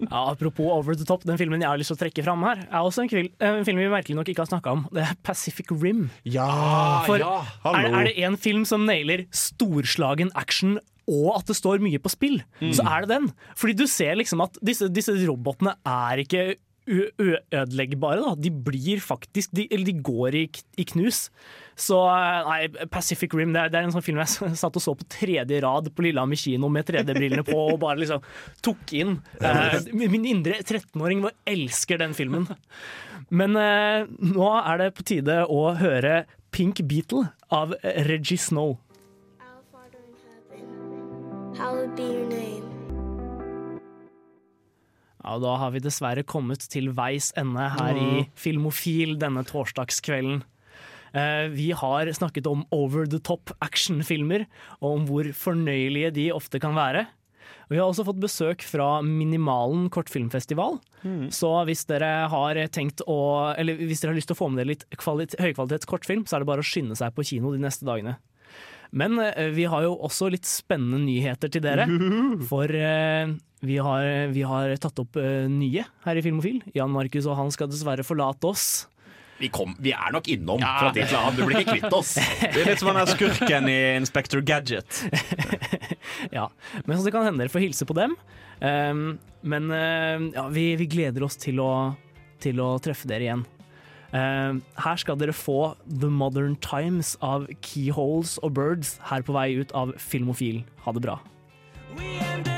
Ja, apropos Over the Top, den filmen jeg har lyst til å trekke fram her, er også en, kvil, en film vi merkelig nok ikke har snakka om. Det er Pacific Rim. Ja, For ja. er, Hallo. er det en film som nailer storslagen action og at det står mye på spill, Mm. så er det den. Fordi du ser liksom at disse, disse robotene er ikke uødeleggbare. Da. De blir faktisk de, Eller de går i, i knus. Så nei, Pacific Rim det er, det er en sånn film jeg satt og så på tredje rad på Lillehammer kino med 3D-brillene på og bare liksom tok inn. Eh, min indre 13-åring elsker den filmen. Men eh, nå er det på tide å høre Pink Beatle av Reggie Snow. Hallowed be your name. Ja, Da har vi dessverre kommet til veis ende her i Filmofil denne torsdagskvelden. Eh, Vi har snakket om over the top actionfilmer, og om hvor fornøyelige de ofte kan være. Vi har også fått besøk fra Minimalen kortfilmfestival. Så hvis dere har tenkt å Eller hvis dere har lyst til å få med dere litt kvalit høykvalitets kortfilm, så er det bare å skynde seg på kino de neste dagene. Men eh, vi har jo også litt spennende nyheter til dere. For eh, vi, har, vi har tatt opp eh, nye her i Filmofil. Jan Markus og han skal dessverre forlate oss. Vi, kom, vi er nok innom fra tid til annen. Du blir ikke kvitt oss. *laughs* Det er litt som han er skurken i Inspector Gadget. *laughs* Ja, Men så det kan hende dere får hilse på dem. Um, men ja, vi, vi gleder oss til å, til å treffe dere igjen. Um, her skal dere få The Modern Times av Keyholes og Birds her på vei ut av Filmofil. Ha det bra. We end